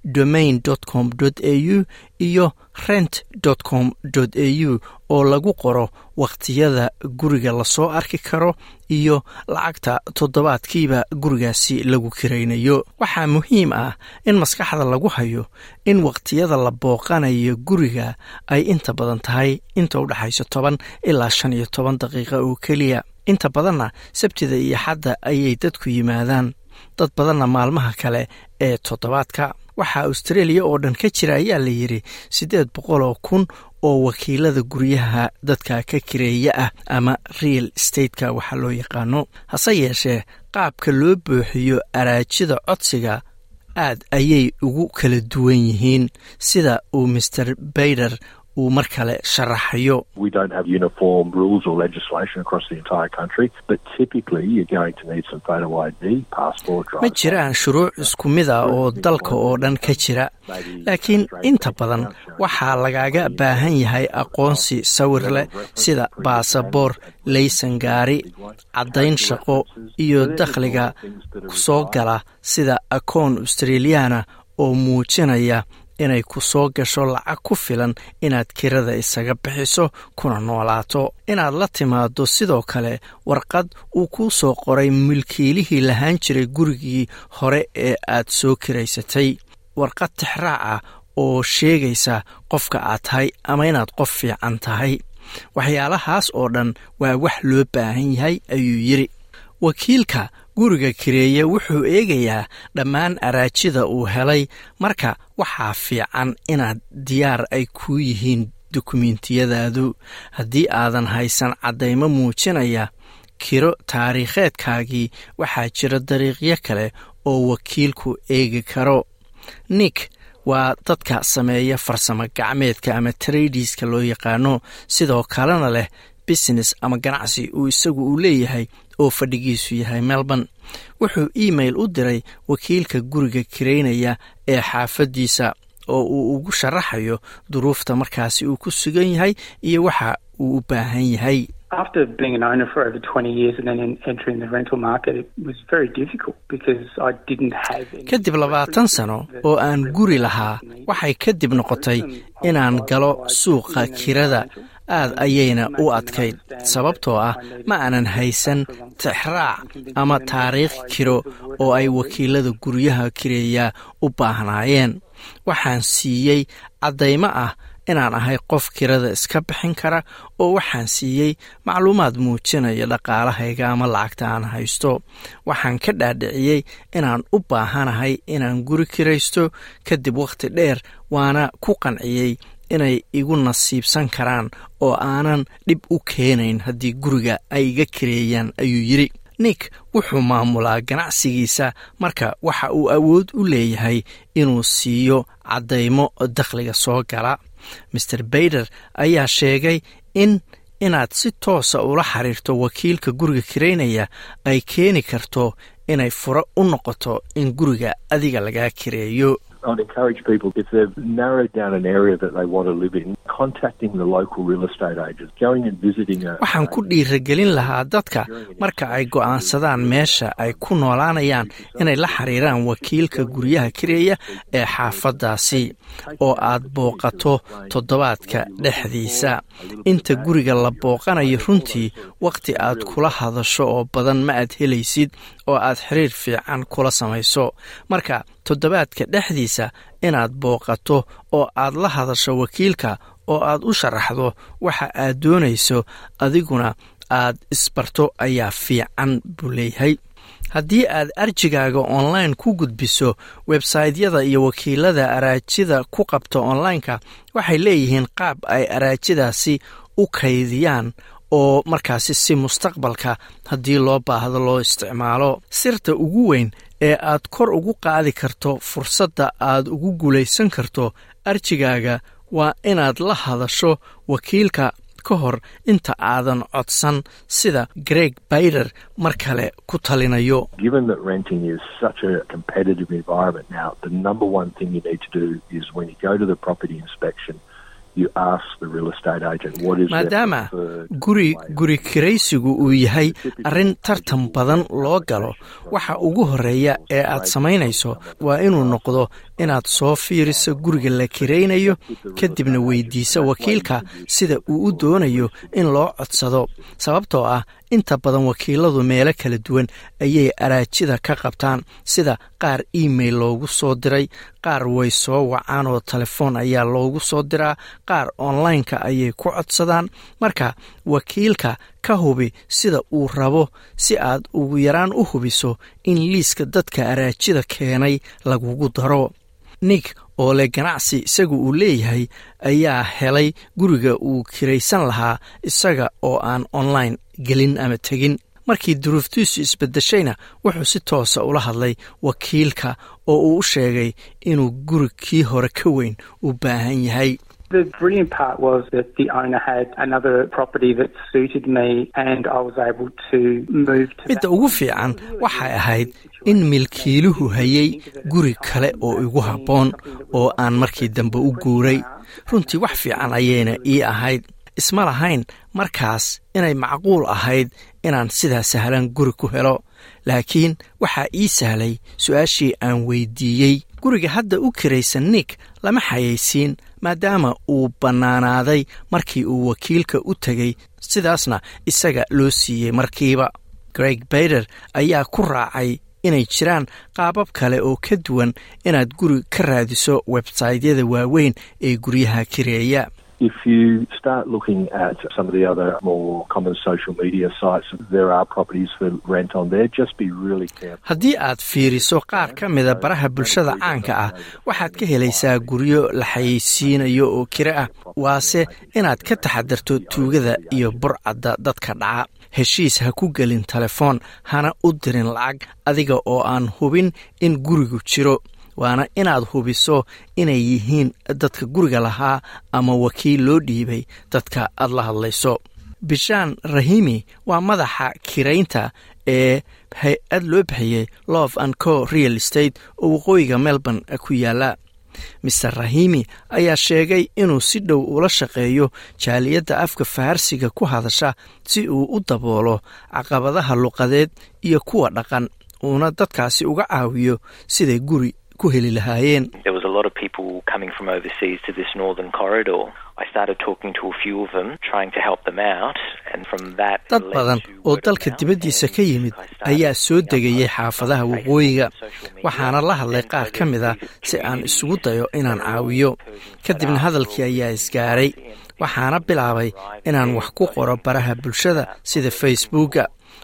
u domain com a u iyo rent com a u oo lagu qoro wakhtiyada guriga la soo arki karo iyo lacagta toddobaadkiiba gurigaasi lagu kiraynayo. Waxaa muhiim ah in maskaxda lagu hayo in wakhtiyada la booqanayo guriga ay inta badan tahay inta u dhexayso toban ilaa shan iyo toban daqiiqa oo keliya. Inta badanna sabtida iyo xadda ayay dadku yimaadaan. Dad badanna maalmaha kale ee toddobaadka waxaa australia oo dhan ka jira ayaa la yidhi siddeed boqol oo kun oo wakiilada guryaha dadka ka kireeya ah ama real stateka waxaa loo yaqaano. Hase yeeshee qaabka loo buuxiyo araajida codsiga aad ayay ugu kala duwan yihiin sida uu master bayder uu mar kale sharaxayo. Ma jiraan shuruuc isku mid a oo dalka oo dhan ka jira. laakiin inta badan waxaa lagaaga baahan yahay aqoonsi sawir leh sida baasaboor laysan gaari caddayn shaqo iyo dakhliga soo gala sida akoon australiana oo muujinaya inay ku soo gasho lacag ku filan inaad kirada isaga bixiso kuna noolaato. Inaad la timaado sidoo kale warqad uu kuu soo qoray milkiilihii lahaan jiray gurigii hore ee aad soo kiraysatay. Warqad tixraac ah oo sheegaysa qofka aad tahay ama inaad qof fiican tahay. Waxyaalahaas oo dhan waa wax loo baahan yahay ayuu yidhi. Wakiilka guriga kireeye wuxuu eegayaa dhammaan araajida uu helay. Marka waxaa fiican inaad diyaar ay kuu yihiin dukumentiyadaadu haddii aadan haysan caddaymo muujinaya kiro taariikheedkaagii waxaa jira dariiqyo kale oo wakiilku eegi karo. Nik waa dadka sameeya farsamo gacmeedka ama tradiska loo yaqaano sidoo kalena leh business ama ganacsi uu isagu uu leeyahay oo fadhigiisu yahay melbourne wuxuu email u diray wakiilka guriga kiraynaya ee xaafaddiisa oo uu ugu sharaxayo duruufta markaasi uu ku sugan yahay iyo waxa uu u baahan yahay After being an owner for over 20 years and then entering the rental market, it was very difficult because I didn't have any. kadib labaatan sano oo aan guri lahaa waxay kadib noqotay inaan galo suuqa kirada aad ayayna u adkayd sababtoo ah ma aanan haysan tixraac ama taariikh kiro oo ay wakiilada guryaha kireeyaa u baahnaayeen. Waxaan siiyey caddaymo ah inaan ahay qof kirada iska bixin kara oo waxaan siiyey macluumaad muujinaya dhaqaalahayga ama lacagta aan haysto. Waxaan ka dhaadhiciyey inaan u baahanahay inaan guri kiraysto kadib wakhti dheer waana ku qanciyey inay igu nasiibsan karaan oo aanan dhib u keenayn haddii guriga ay iga kireeyaan ayuu yidhi. Nik wuxuu maamulaa ganacsigiisa marka waxa uu awood u leeyahay inuu siiyo caddaymo dakhliga soo gala. Master bayder ayaa sheegay in inaad si toosa ula xiriirto wakiilka guriga kiraynaya ay keeni karto inay furo u noqoto in guriga adiga lagaa kireeyo I'd encourage people, if they've narrowed down an area that they want to live in, contacting the local real estate agents, going and visiting a. waxaan ku dhiiragelin lahaa dadka marka ay go'aansadaan meesha ay ku noolaanayaan inay la xiriiraan wakiilka guryaha kireeya ee xaafaddaasi oo aad booqato toddobaadka dhexdiisa inta guriga la booqanayo runtii wakhti aad kula hadasho oo badan ma aad helaysid oo aad xiriir fiican kula samayso. Marka toddobaadka dhexdiisa inaad booqato oo aad la hadasho wakiilka oo aad u sharaxdo waxa aad doonayso adiguna aad isbarto ayaa fiican buu leeyahay. Haddii aad arjigaaga online ku gudbiso websaytyada iyo wakiilada araajida ku qabta online-ka waxay leeyihiin qaab ay araajidaasi u kaydiyaan oo markaasi si mustaqbalka haddii loo baahdo loo isticmaalo. Sirta ugu weyn ee aad kor ugu qaadi karto fursadda aad ugu guulaysan karto arjigaaga waa inaad la hadasho wakiilka ka hor inta aadan codsan sida greg bayder mar kale ku talinayo Maadaama guri guri kiraysigu uu yahay arrin tartan badan loo galo? waxa ugu horreeya ee aad samaynayso waa inuu noqdo inaad soo fiiriso guriga la kiraynayo kadibna weydiisa wakiilka sida uu u doonayo in loo codsado. Sababtoo ah inta badan wakiiladu meelo kala duwan ayay araajida ka qabtaan sida qaar email loogu soo diray qaar way soo wacaan oo telefoon ayaa loogu soo diraa qaar online-ka ayay ku codsadaan. Marka wakiilka ka hubi sida uu rabo si aad ugu yaraan u hubiso in liiska dadka araajida keenay lagugu daro. Nik oo leh ganacsi isagu uu leeyahay ayaa helay guriga uu kiraysan lahaa isaga oo aan online gelin ama tegin. Markii duruuftiisu isbedeshayna wuxuu si toosa ula hadlay wakiilka oo uu u sheegay inuu guri kii hore ka weyn u baahan yahay The brilliant part was that the owner had another property that suited me and I was able to move to midda ugu fiican waxay ahayd in milkiiluhu hayay guri kale oo igu habboon oo aan markii dambe u guuray. Runtii wax fiican ayayna ii ahayd. Isma lahayn markaas inay macquul ahayd inaan sidaa sahlan guri ku helo. Laakiin waxaa ii sahlay su'aashii aan weydiiyey. Guriga hadda u kiraysan nick lama xayaysiin maadaama uu bannaanaaday markii uu wakiilka u tegey sidaasna isaga loo siiyey markiiba. Greg bayder ayaa ku raacay inay jiraan qaabab kale oo ka duwan inaad guri ka raadiso websaytyada waaweyn ee guryaha kireeya If you start looking at some of the other more common social media sites, there are properties for rent on there. Just be really careful. haddii aad fiiriso qaar ka mida baraha bulshada caanka ah waxaad ka helaysaa guryo la xayeysiinayo oo kiro ah waase inaad ka taxadarto tuugada iyo burcadda dadka dhaca heshiis ha ku gelin telefoon hana u dirin lacag adiga oo aan hubin in gurigu jiro waana inaad hubiso inay yihiin dadka guriga lahaa ama wakiil loo dhiibay dadka aad la hadlayso. Bishaan rahimi waa madaxa kiraynta ee hay'ad loo bixiyey love and co real estate oo waqooyiga melbourne ku yaalla master rahimi ayaa sheegay inuu si dhow ula shaqeeyo jaaliyadda afka faharsiga ku hadasha si uu u daboolo caqabadaha luqadeed iyo kuwa dhaqan uuna dadkaasi uga caawiyo siday guri ku heli lahaayeen. Dad badan oo dalka dibaddiisa ka yimid ayaa soo degayay xaafadaha waqooyiga. waxaana la hadlay qaar ka mid a si aan isugu dayo inaan caawiyo. Kadibna hadalkii ayaa isgaaray. waxaana bilaabay inaan wax ku qoro baraha bulshada sida facebooka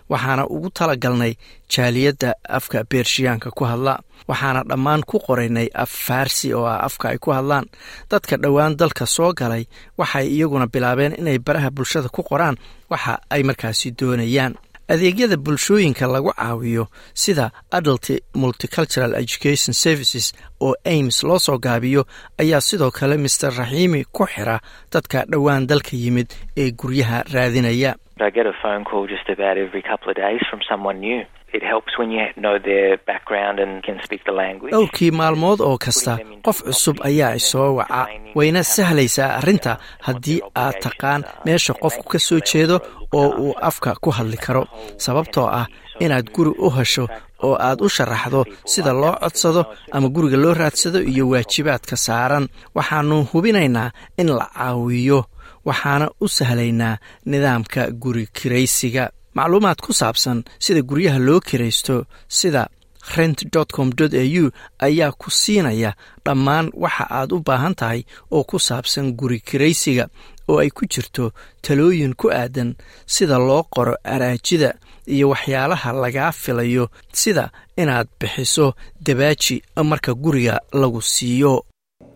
waxaana ugu talagalnay jaaliyadda afka beershiyaanka ku hadla waxaana dhammaan ku qoraynay af faarsi oo ah afka ay ku hadlaan. Dadka dhowaan dalka soo galay waxay iyaguna bilaabeen inay baraha bulshada ku qoraan waxa ay markaasi doonayaan. Adeegyada bulshooyinka lagu caawiyo sida adult multicultural education services oo aims loo soo gaabiyo ayaa sidoo kale master raxiimi ku xira dadka dhowaan dalka yimid ee guryaha raadinaya I get a phone call just about every couple of days from someone new. It helps when you know their background and can speak the language. dhowrkii maalmood oo kasta qof cusub ayaa isoo waca. Wayna sahlaysaa arrinta haddii aad taqaan meesha qofku ka soo jeedo oo uu afka ku hadli karo. Sababtoo ah inaad guri u hesho oo aad u sharaxdo sida loo codsado ama guriga loo raadsado iyo waajibaadka saaran. Waxaanu hubinaynaa in la caawiyo waxaana u sahlaynaa nidaamka guri kiraysiga. Macluumaad ku saabsan sida guryaha loo kiraysto sida rent com au ayaa ku siinaya dhammaan waxa aad u baahan tahay oo ku saabsan guri kiraysiga oo ay ku jirto talooyin ku aadan sida loo qoro araajida iyo waxyaalaha lagaa filayo sida inaad bixiso dabaaji marka guriga lagu siiyo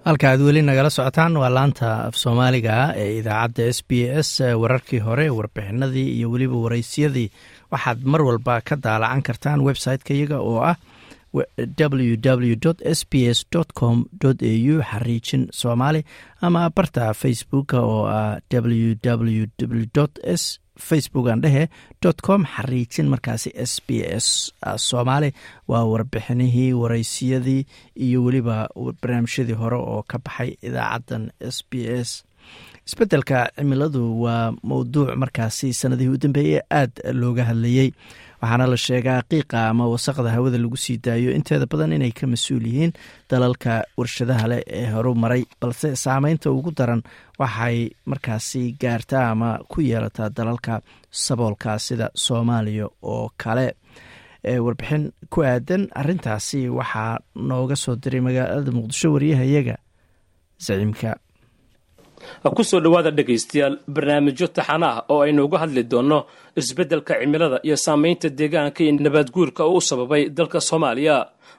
halka aad weli nagala socotaan waa laanta af soomaaliga ee idaacadda s b s wararkii hore warbixinadii iyo weliba waraysyadii. Waxaad mar walba ka daalacan kartaan website-ka iyaga oo ah www s b s com au xariijin soomaali ama barta facebooka oo ah www s facebook aan dhehe com xariijin markaasi s b s soomaali. Waa warbixinihii waraysiyadii iyo weliba barnaamijyadii hore oo ka baxay idaacaddan s b s. Isbeddelka cimiladu waa mowduuc markaasi sanadihii u dambeeyey aada looga hadlayey waxaana la sheegaa qiiqa ama wasaqda hawada lagu sii daayo inteeda badan inay ka mas'uul yihiin dalalka warshadaha leh ee horu maray balse saameynta ugu daran waxay markaasi gaartaa ama ku yeelataa dalalka saboolka sida soomaaliya oo kale. Warbixin ku aadan arintaasi waxaa nooga soo diray magaalada muqdisho wariyahayaga zaciimka ku soo dhowaada dhegaystayaal barnaamijyo taxana ah oo aynu uga hadli doonno isbeddelka cimilada iyo saamaynta deegaanka iyo nabaadguurka oo u sababay dalka soomaaliya.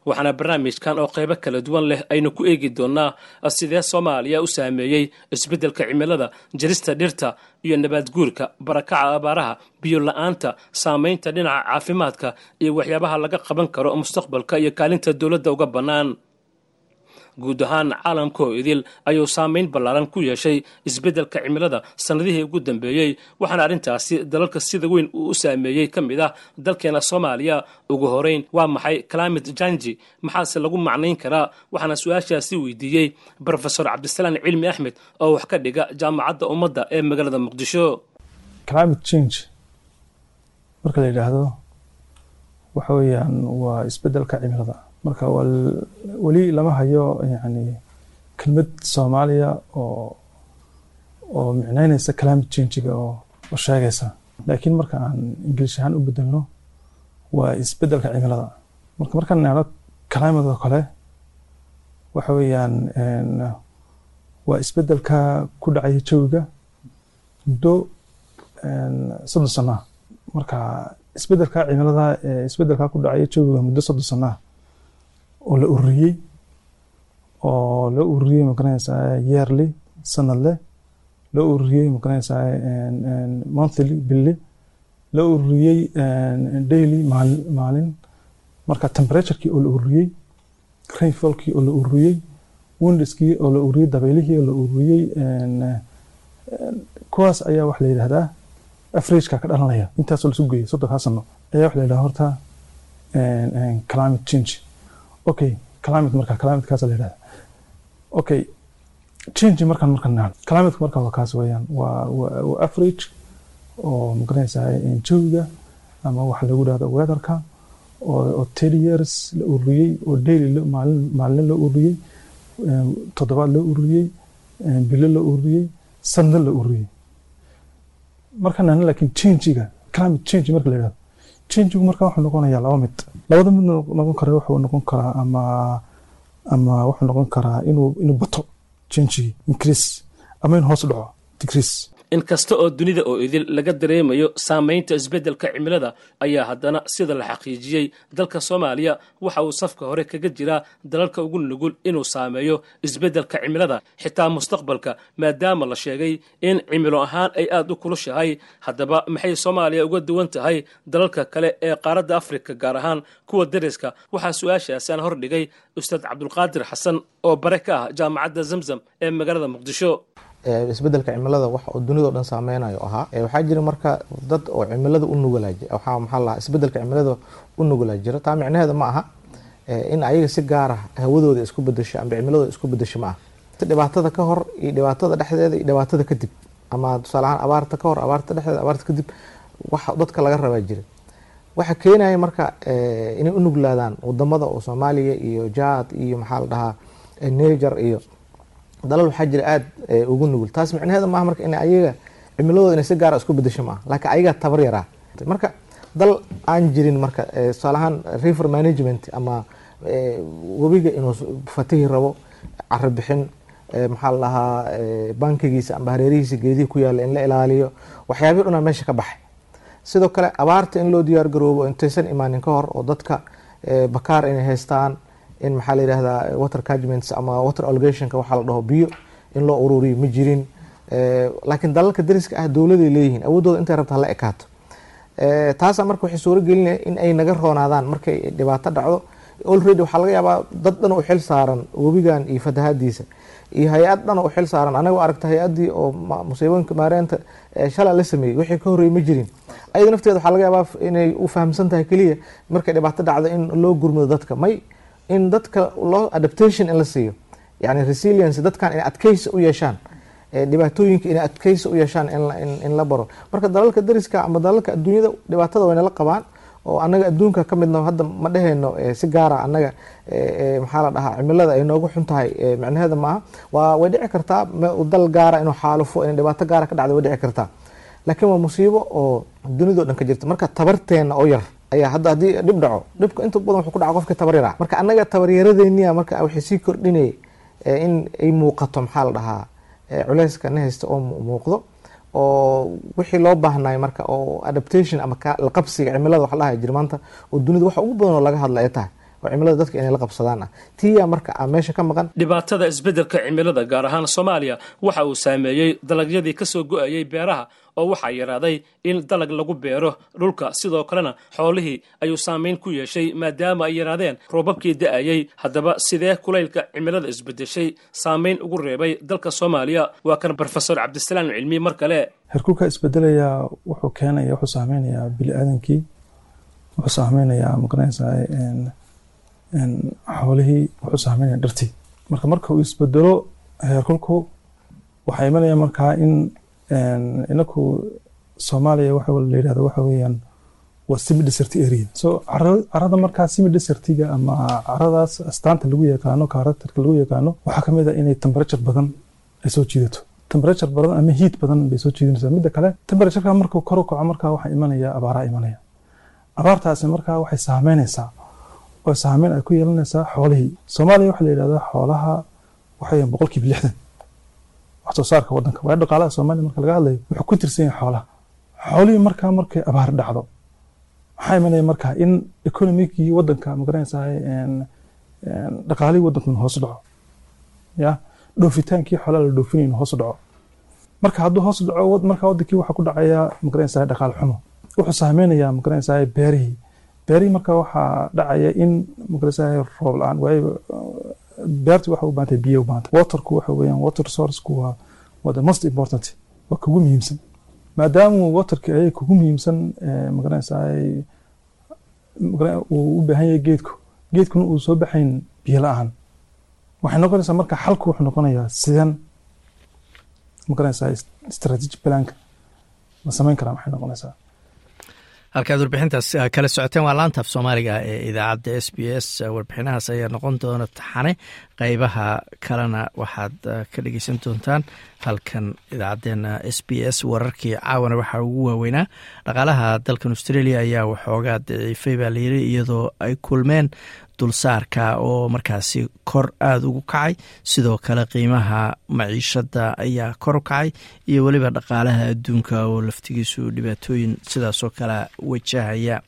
Waxaana barnaamijkan oo qaybo kala duwan leh aynu ku eegi doonnaa sidee soomaaliya u saameeyey isbeddelka cimilada jarista dhirta iyo nabaadguurka barakaca abaaraha biyo la'aanta saamaynta dhinaca caafimaadka iyo waxyaabaha laga qaban karo mustaqbalka iyo kaalinta dowladda uga bannaan guud ahaan caalamkoo idil ayuu saamayn ballaaran ku yeeshay isbeddelka cimilada sannadihii ugu dambeeyey waxaana arrintaasi dalalka sida weyn uu u saameeyey ka mid ah dalkeena soomaaliya. Ugu horeyn waa maxay climate janji maxaase lagu macnayn karaa? Waxaana su'aashaasi weydiiyey brofesor cabdisalaan cilmi axmed oo wax ka dhiga jaamacadda ummadda ee magaalada muqdisho climate change marka la yidhaahdo waxa weeyaan waa isbeddelka cimilada. Marka weli lama hayo yani kelmad soomaaliya oo oo micnaynaysa climate changiga oo sheegaysa. Laakiin marka aan ingilish ahaan u bedelno waa isbeddelka cimilada. Marka markaan nahno climate oo kale waxa weeyaan waa isbeddelka ku dhacaya jawiga muddo soddon sanaa marka isbeddelka cimilada isbeddelka ku dhacaya jawiga muddo soddon sanaa oo la ururiyey oo loo ururiyey ma garanaysaa yearly sanadle loo ururiyey ma garanaysaa monthly billi loo ururiyey daily maalin. Marka temperaturekii oo la ururiyey rainfallkii oo la ururiyey windskii oo la ururiyey dabeylihii oo la ururiyey kuwaas ayaa waxa la yidhahdaa averageka ka dhalanaya. Intaasoo lasu geeyay soddonkaa sano ayaa waxa la yidhahdaa horta climate change. Okay climate marka climatekaas la yidhahdaa okay change markaan markaan naan climate marka waa kaas weeyaan. Waa waa average oo ma garanaysaa jawiga ama waxa lagu dhahdo weatherka oo ten years la ururiyey oo daily maalin maalin loo ururiyey toddobaad loo ururiyey bilo loo ururiyey sanna la ururiyey markaan naan laakiin changiga climate change marka la yidhahdo changigu marka wuxuu noqonayaa laba mid. Labada mid noqon kara wuxuu noqon karaa ama ama wuxuu noqon karaa inuu inuu bato changigi increase ama in hoos dhaco decrease inkasta oo dunida oo idil laga dareemayo saamaynta isbeddelka cimilada ayaa haddana sida la xaqiijiyey. Dalka soomaaliya waxa uu safka hore kaga jiraa dalalka ugu nugul inuu saameeyo isbeddelka cimilada xitaa mustaqbalka maadaama la sheegay in cimilo ahaan ay aad u kulushahay haddaba maxay soomaaliya uga duwan tahay dalalka kale ee qaaradda afrika gaar ahaan kuwa dariska? Waxaa su'aashaasaan hordhigay ustaad cabdulqaadir xasan oo bare ka ah jaamacadda zamzam ee magaalada muqdisho isbeddelka cimilada wax oo dunidao dhan saameynayo ahaa. Waxaa jira marka dad oo cimilada u nugulaa waxaa maxaa lahaa isbeddelka cimilada u nugulaa jira. Taa micnaheeda ma aha in ayaga si gaara hawadooda isku bedesho ama cimiladooda isku bedesho ma aha. Dhibaatada ka hor iyo dhibaatada dhexdeeda iyo dhibaatada kadib ama tusaaleahaan abaarta ka hor abaarta dhexdeeda abaarta kadib wax dadka laga rabaa jira. Waxa keenaya marka inay u nuglaadaan waddamada oo soomaaliya iyo jaad iyo maxaa la dhahaa niger iyo dalal waxaa jira aada ugu nugul. Taas micnaheeda maaha marka in ayaga cimiladooda inay si gaara isku bedesho maaha. Laakiin ayagaa tabar yaraa marka dal aan jirin marka tusaalahaan river management ama webiga inuu fatihi rabo caro bixin maxaa la bankigiisa amba hareerihiisa geedihi ku yaalla in la ilaaliyo waxyaabihi dhunaa meesha ka baxay. Sidoo kale abaarta in loo diyaar garoobo intaysan imaanin ka hor oo dadka bakaar inay haystaan in maxaa la yidhahdaa water catchments ama water allogationka waxaa la dhaho biyo in loo ururiyo ma jirin. Laakiin dalalka dariska ah dowladay leeyihiin awoodooda intay rabta hala ekaato. Taasaa marka waxay suuro in ay naga roonaadaan markay dhibaato dhacdo. Already waxaa laga yaabaa dad dhan u xil saaran webigan iyo fatahaadiisa iyo hay'ad dhan u xil saaran. Anaga aragta hay'adii oo musiibooyinka maareynta shala la sameeyey. Wixii ka horreeyey ma jirin. Ayada nafteeda waxaa laga yaabaa inay u fahamsan tahay keliya markay dhibaato dhacdo in loo gurmado dadka. May in dadka loo adaptation in la siiyo. Yani resilience dadkan inay adkeysi u yeeshaan. Dhibaatooyinka inay adkeysi u yeeshaan in la baro. Marka dalalka dariska ama dalalka adduunyada dhibaatada wayna la qabaan oo anaga adduunka ka midna hadda ma dheheyno si gaara anaga maxaa la dhahaa cimilada ay noogu xun tahay micnaheeda maaha. Waa way dhici kartaa dal gaara inuu xaalufo inay dhibaato gaara ka dhacda way dhici kartaa. Laakiin waa musiibo oo dunidao dhan ka jirta. Marka tabarteena oo yar ayaa hadda haddii dhib dhaco dhibka inta badan wuxuu ku dhaca qofka tabar yaraa marka annaga tabaryaradeeniya marka waxay sii kordhinay in ay muuqato maxaa la dhahaa culeyska na oo muuqdo oo wixii loo baahnay marka oo adaptation ama laqabsiga cimilada waxa dhahay jira maanta oo dunida waxa ugu badan oo laga hadla ay tahay cimilada dadka inay la qabsadaan ah. Tiya marka a meesha ka maqan. Dhibaatada isbeddelka cimilada gaar ahaan soomaaliya waxa uu saameeyey dalagyadii ka soo go'ayey beeraha oo waxaa yaraaday in dalag lagu beero dhulka. Sidoo kalena xoolihii ayuu saamayn ku yeeshay maadaama ay yaraadeen roobabkii da'ayey haddaba sidee kulaylka cimilada isbedeshay saamayn ugu reebay dalka soomaaliya. Waa kan brofesor cabdisalaam cilmi mar kale. Herkulka isbedelaya wuxuu keenaya wuxuu saameynayaa bili aadankii wuxuu saameynayaa ma garanaysaa xoolihii wuxuu saameynaya dhartii marka marka uu isbedelo heerkulku waxaa imanaya markaa in inaku soomaaliya waxa la yidhahdo waxa weeyaan waa semi desert area. So carada markaa semi desertiga ama caradaas astaanta lagu yaqaano karakterka lagu yaqaano waxaa ka mid ah inay temperature badan ay soo jiidato. Temperature badan ama heat badan bay soo jiidanaysaa midda kale temperatureka markuu kor u kaco markaa waxaa imanaya abaaraa imanaya. Abaartaasi markaa waxay saameynaysaa oo saameyn ay ku yeelanaysaa xoolihii. Soomaaliya waxaa la yidhahdaa xoolaha waxay boqolkiiba lixdan wax soo saarka wadanka waayo dhaqaalaha soomaaliya marka laga hadlayo wuxuu ku tirsan yahay xoolaha. Xoolihii markaa markay abaar dhacdo maxaa imanaya markaa in economigii wadanka ma garanaysaa dhaqaalihii wadanku hoos dhaco? Ya dhoofitaankii xoolaha la dhoofinay hoos dhaco. Marka hadduu hoos dhaco markaa wadankii waxaa ku dhacaya ma garanaysaa dhaqaal xumo. Wuxuu saameynayaa ma garanaysaa beerihii. Beerihii markaa waxaa dhacaya in ma garanaysaa roob la'aan waayo beertu waxay u baahantay biyo u baahantay waterku waxa weeyaan water sourceku waa waa the most important waa kugu muhiimsan. Maadaama waterka ay kugu muhiimsan ma garanaysaa uu u baahan yahay geedku. Geedkuna uu soo baxayn biyo la'aan. Waxay noqonaysaa marka xalku wuxuu noqonayaa sidan ma garanaysaa strategic planka la samayn karaa waxay noqonaysaa halkaad warbixintaas kala socoteen waa laantaaf soomaaliga ee idaacadda s b s warbixinahaas ayaa noqon doona taxane. Qeybaha kalena waxaad ka dhegeysan doontaan halkan idaacadeena s b s. Wararkii caawana waxaa ugu waaweynaa dhaqaalaha dalkan australia ayaa waxoogaa daciifay baa layiri iyadoo ay kulmeen dulsaarka oo markaasi kor aada ugu kacay. Sidoo kale qiimaha maciishada ayaa kor u kacay iyo weliba dhaqaalaha adduunka oo laftigiisu dhibaatooyin sidaasoo kale wajahaya.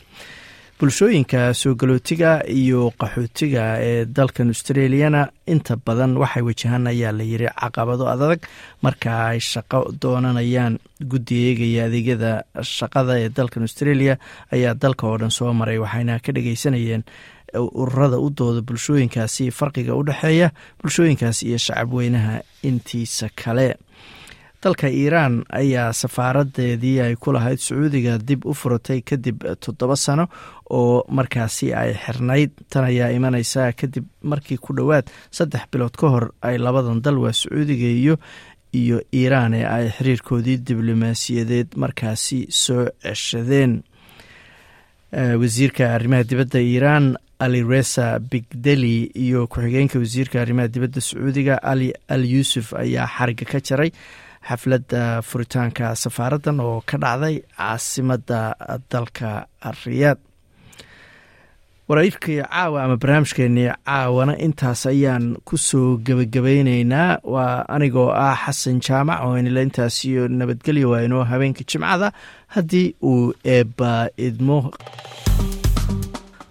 Bulshooyinka soo galootiga iyo qaxootiga ee dalkan australiana inta badan waxay wajahaan ayaa layiri caqabado adag. Marka ay shaqo doonanayaan guddi eegaya adeegyada shaqada ee dalkan australia ayaa dalka oo dhan soo maray waxayna ka dhageysanayeen ururada u dooda bulshooyinkaasi farqiga u dhexeeya bulshooyinkaasi iyo shacabweynaha intiisa kale. Dalka iiraan ayaa safaaradeedii ay ku lahayd sacuudiga dib u furatay kadib toddoba sano oo markaasi ay xirnayd. Tan ayaa imaneysa kadib markii ku dhowaad saddex bilood ka hor ay labadan dal waa sacuudiga iyo iyo iiraan ee ay xiriirkoodii diblomaasiyadeed markaasi soo ceshadeen. Wasiirka arrimaha dibadda iiraan ali resa bigdeli iyo ku-xigeenka wasiirka arrimaha dibadda sacuudiga ali al yuusuf ayaa xariga ka jaray xafladda furitaanka safaaraddan oo ka dhacday caasimadda dalka riyaad wararkii caawa ama barnaamijkeenii caawana intaas ayaan ku soo gebagabayneynaa waa anigoo ah xasan jaamac oo inila intaas iyo nabadgelyo waa inoo habeenka jimcada. Haddii uu eebba idmo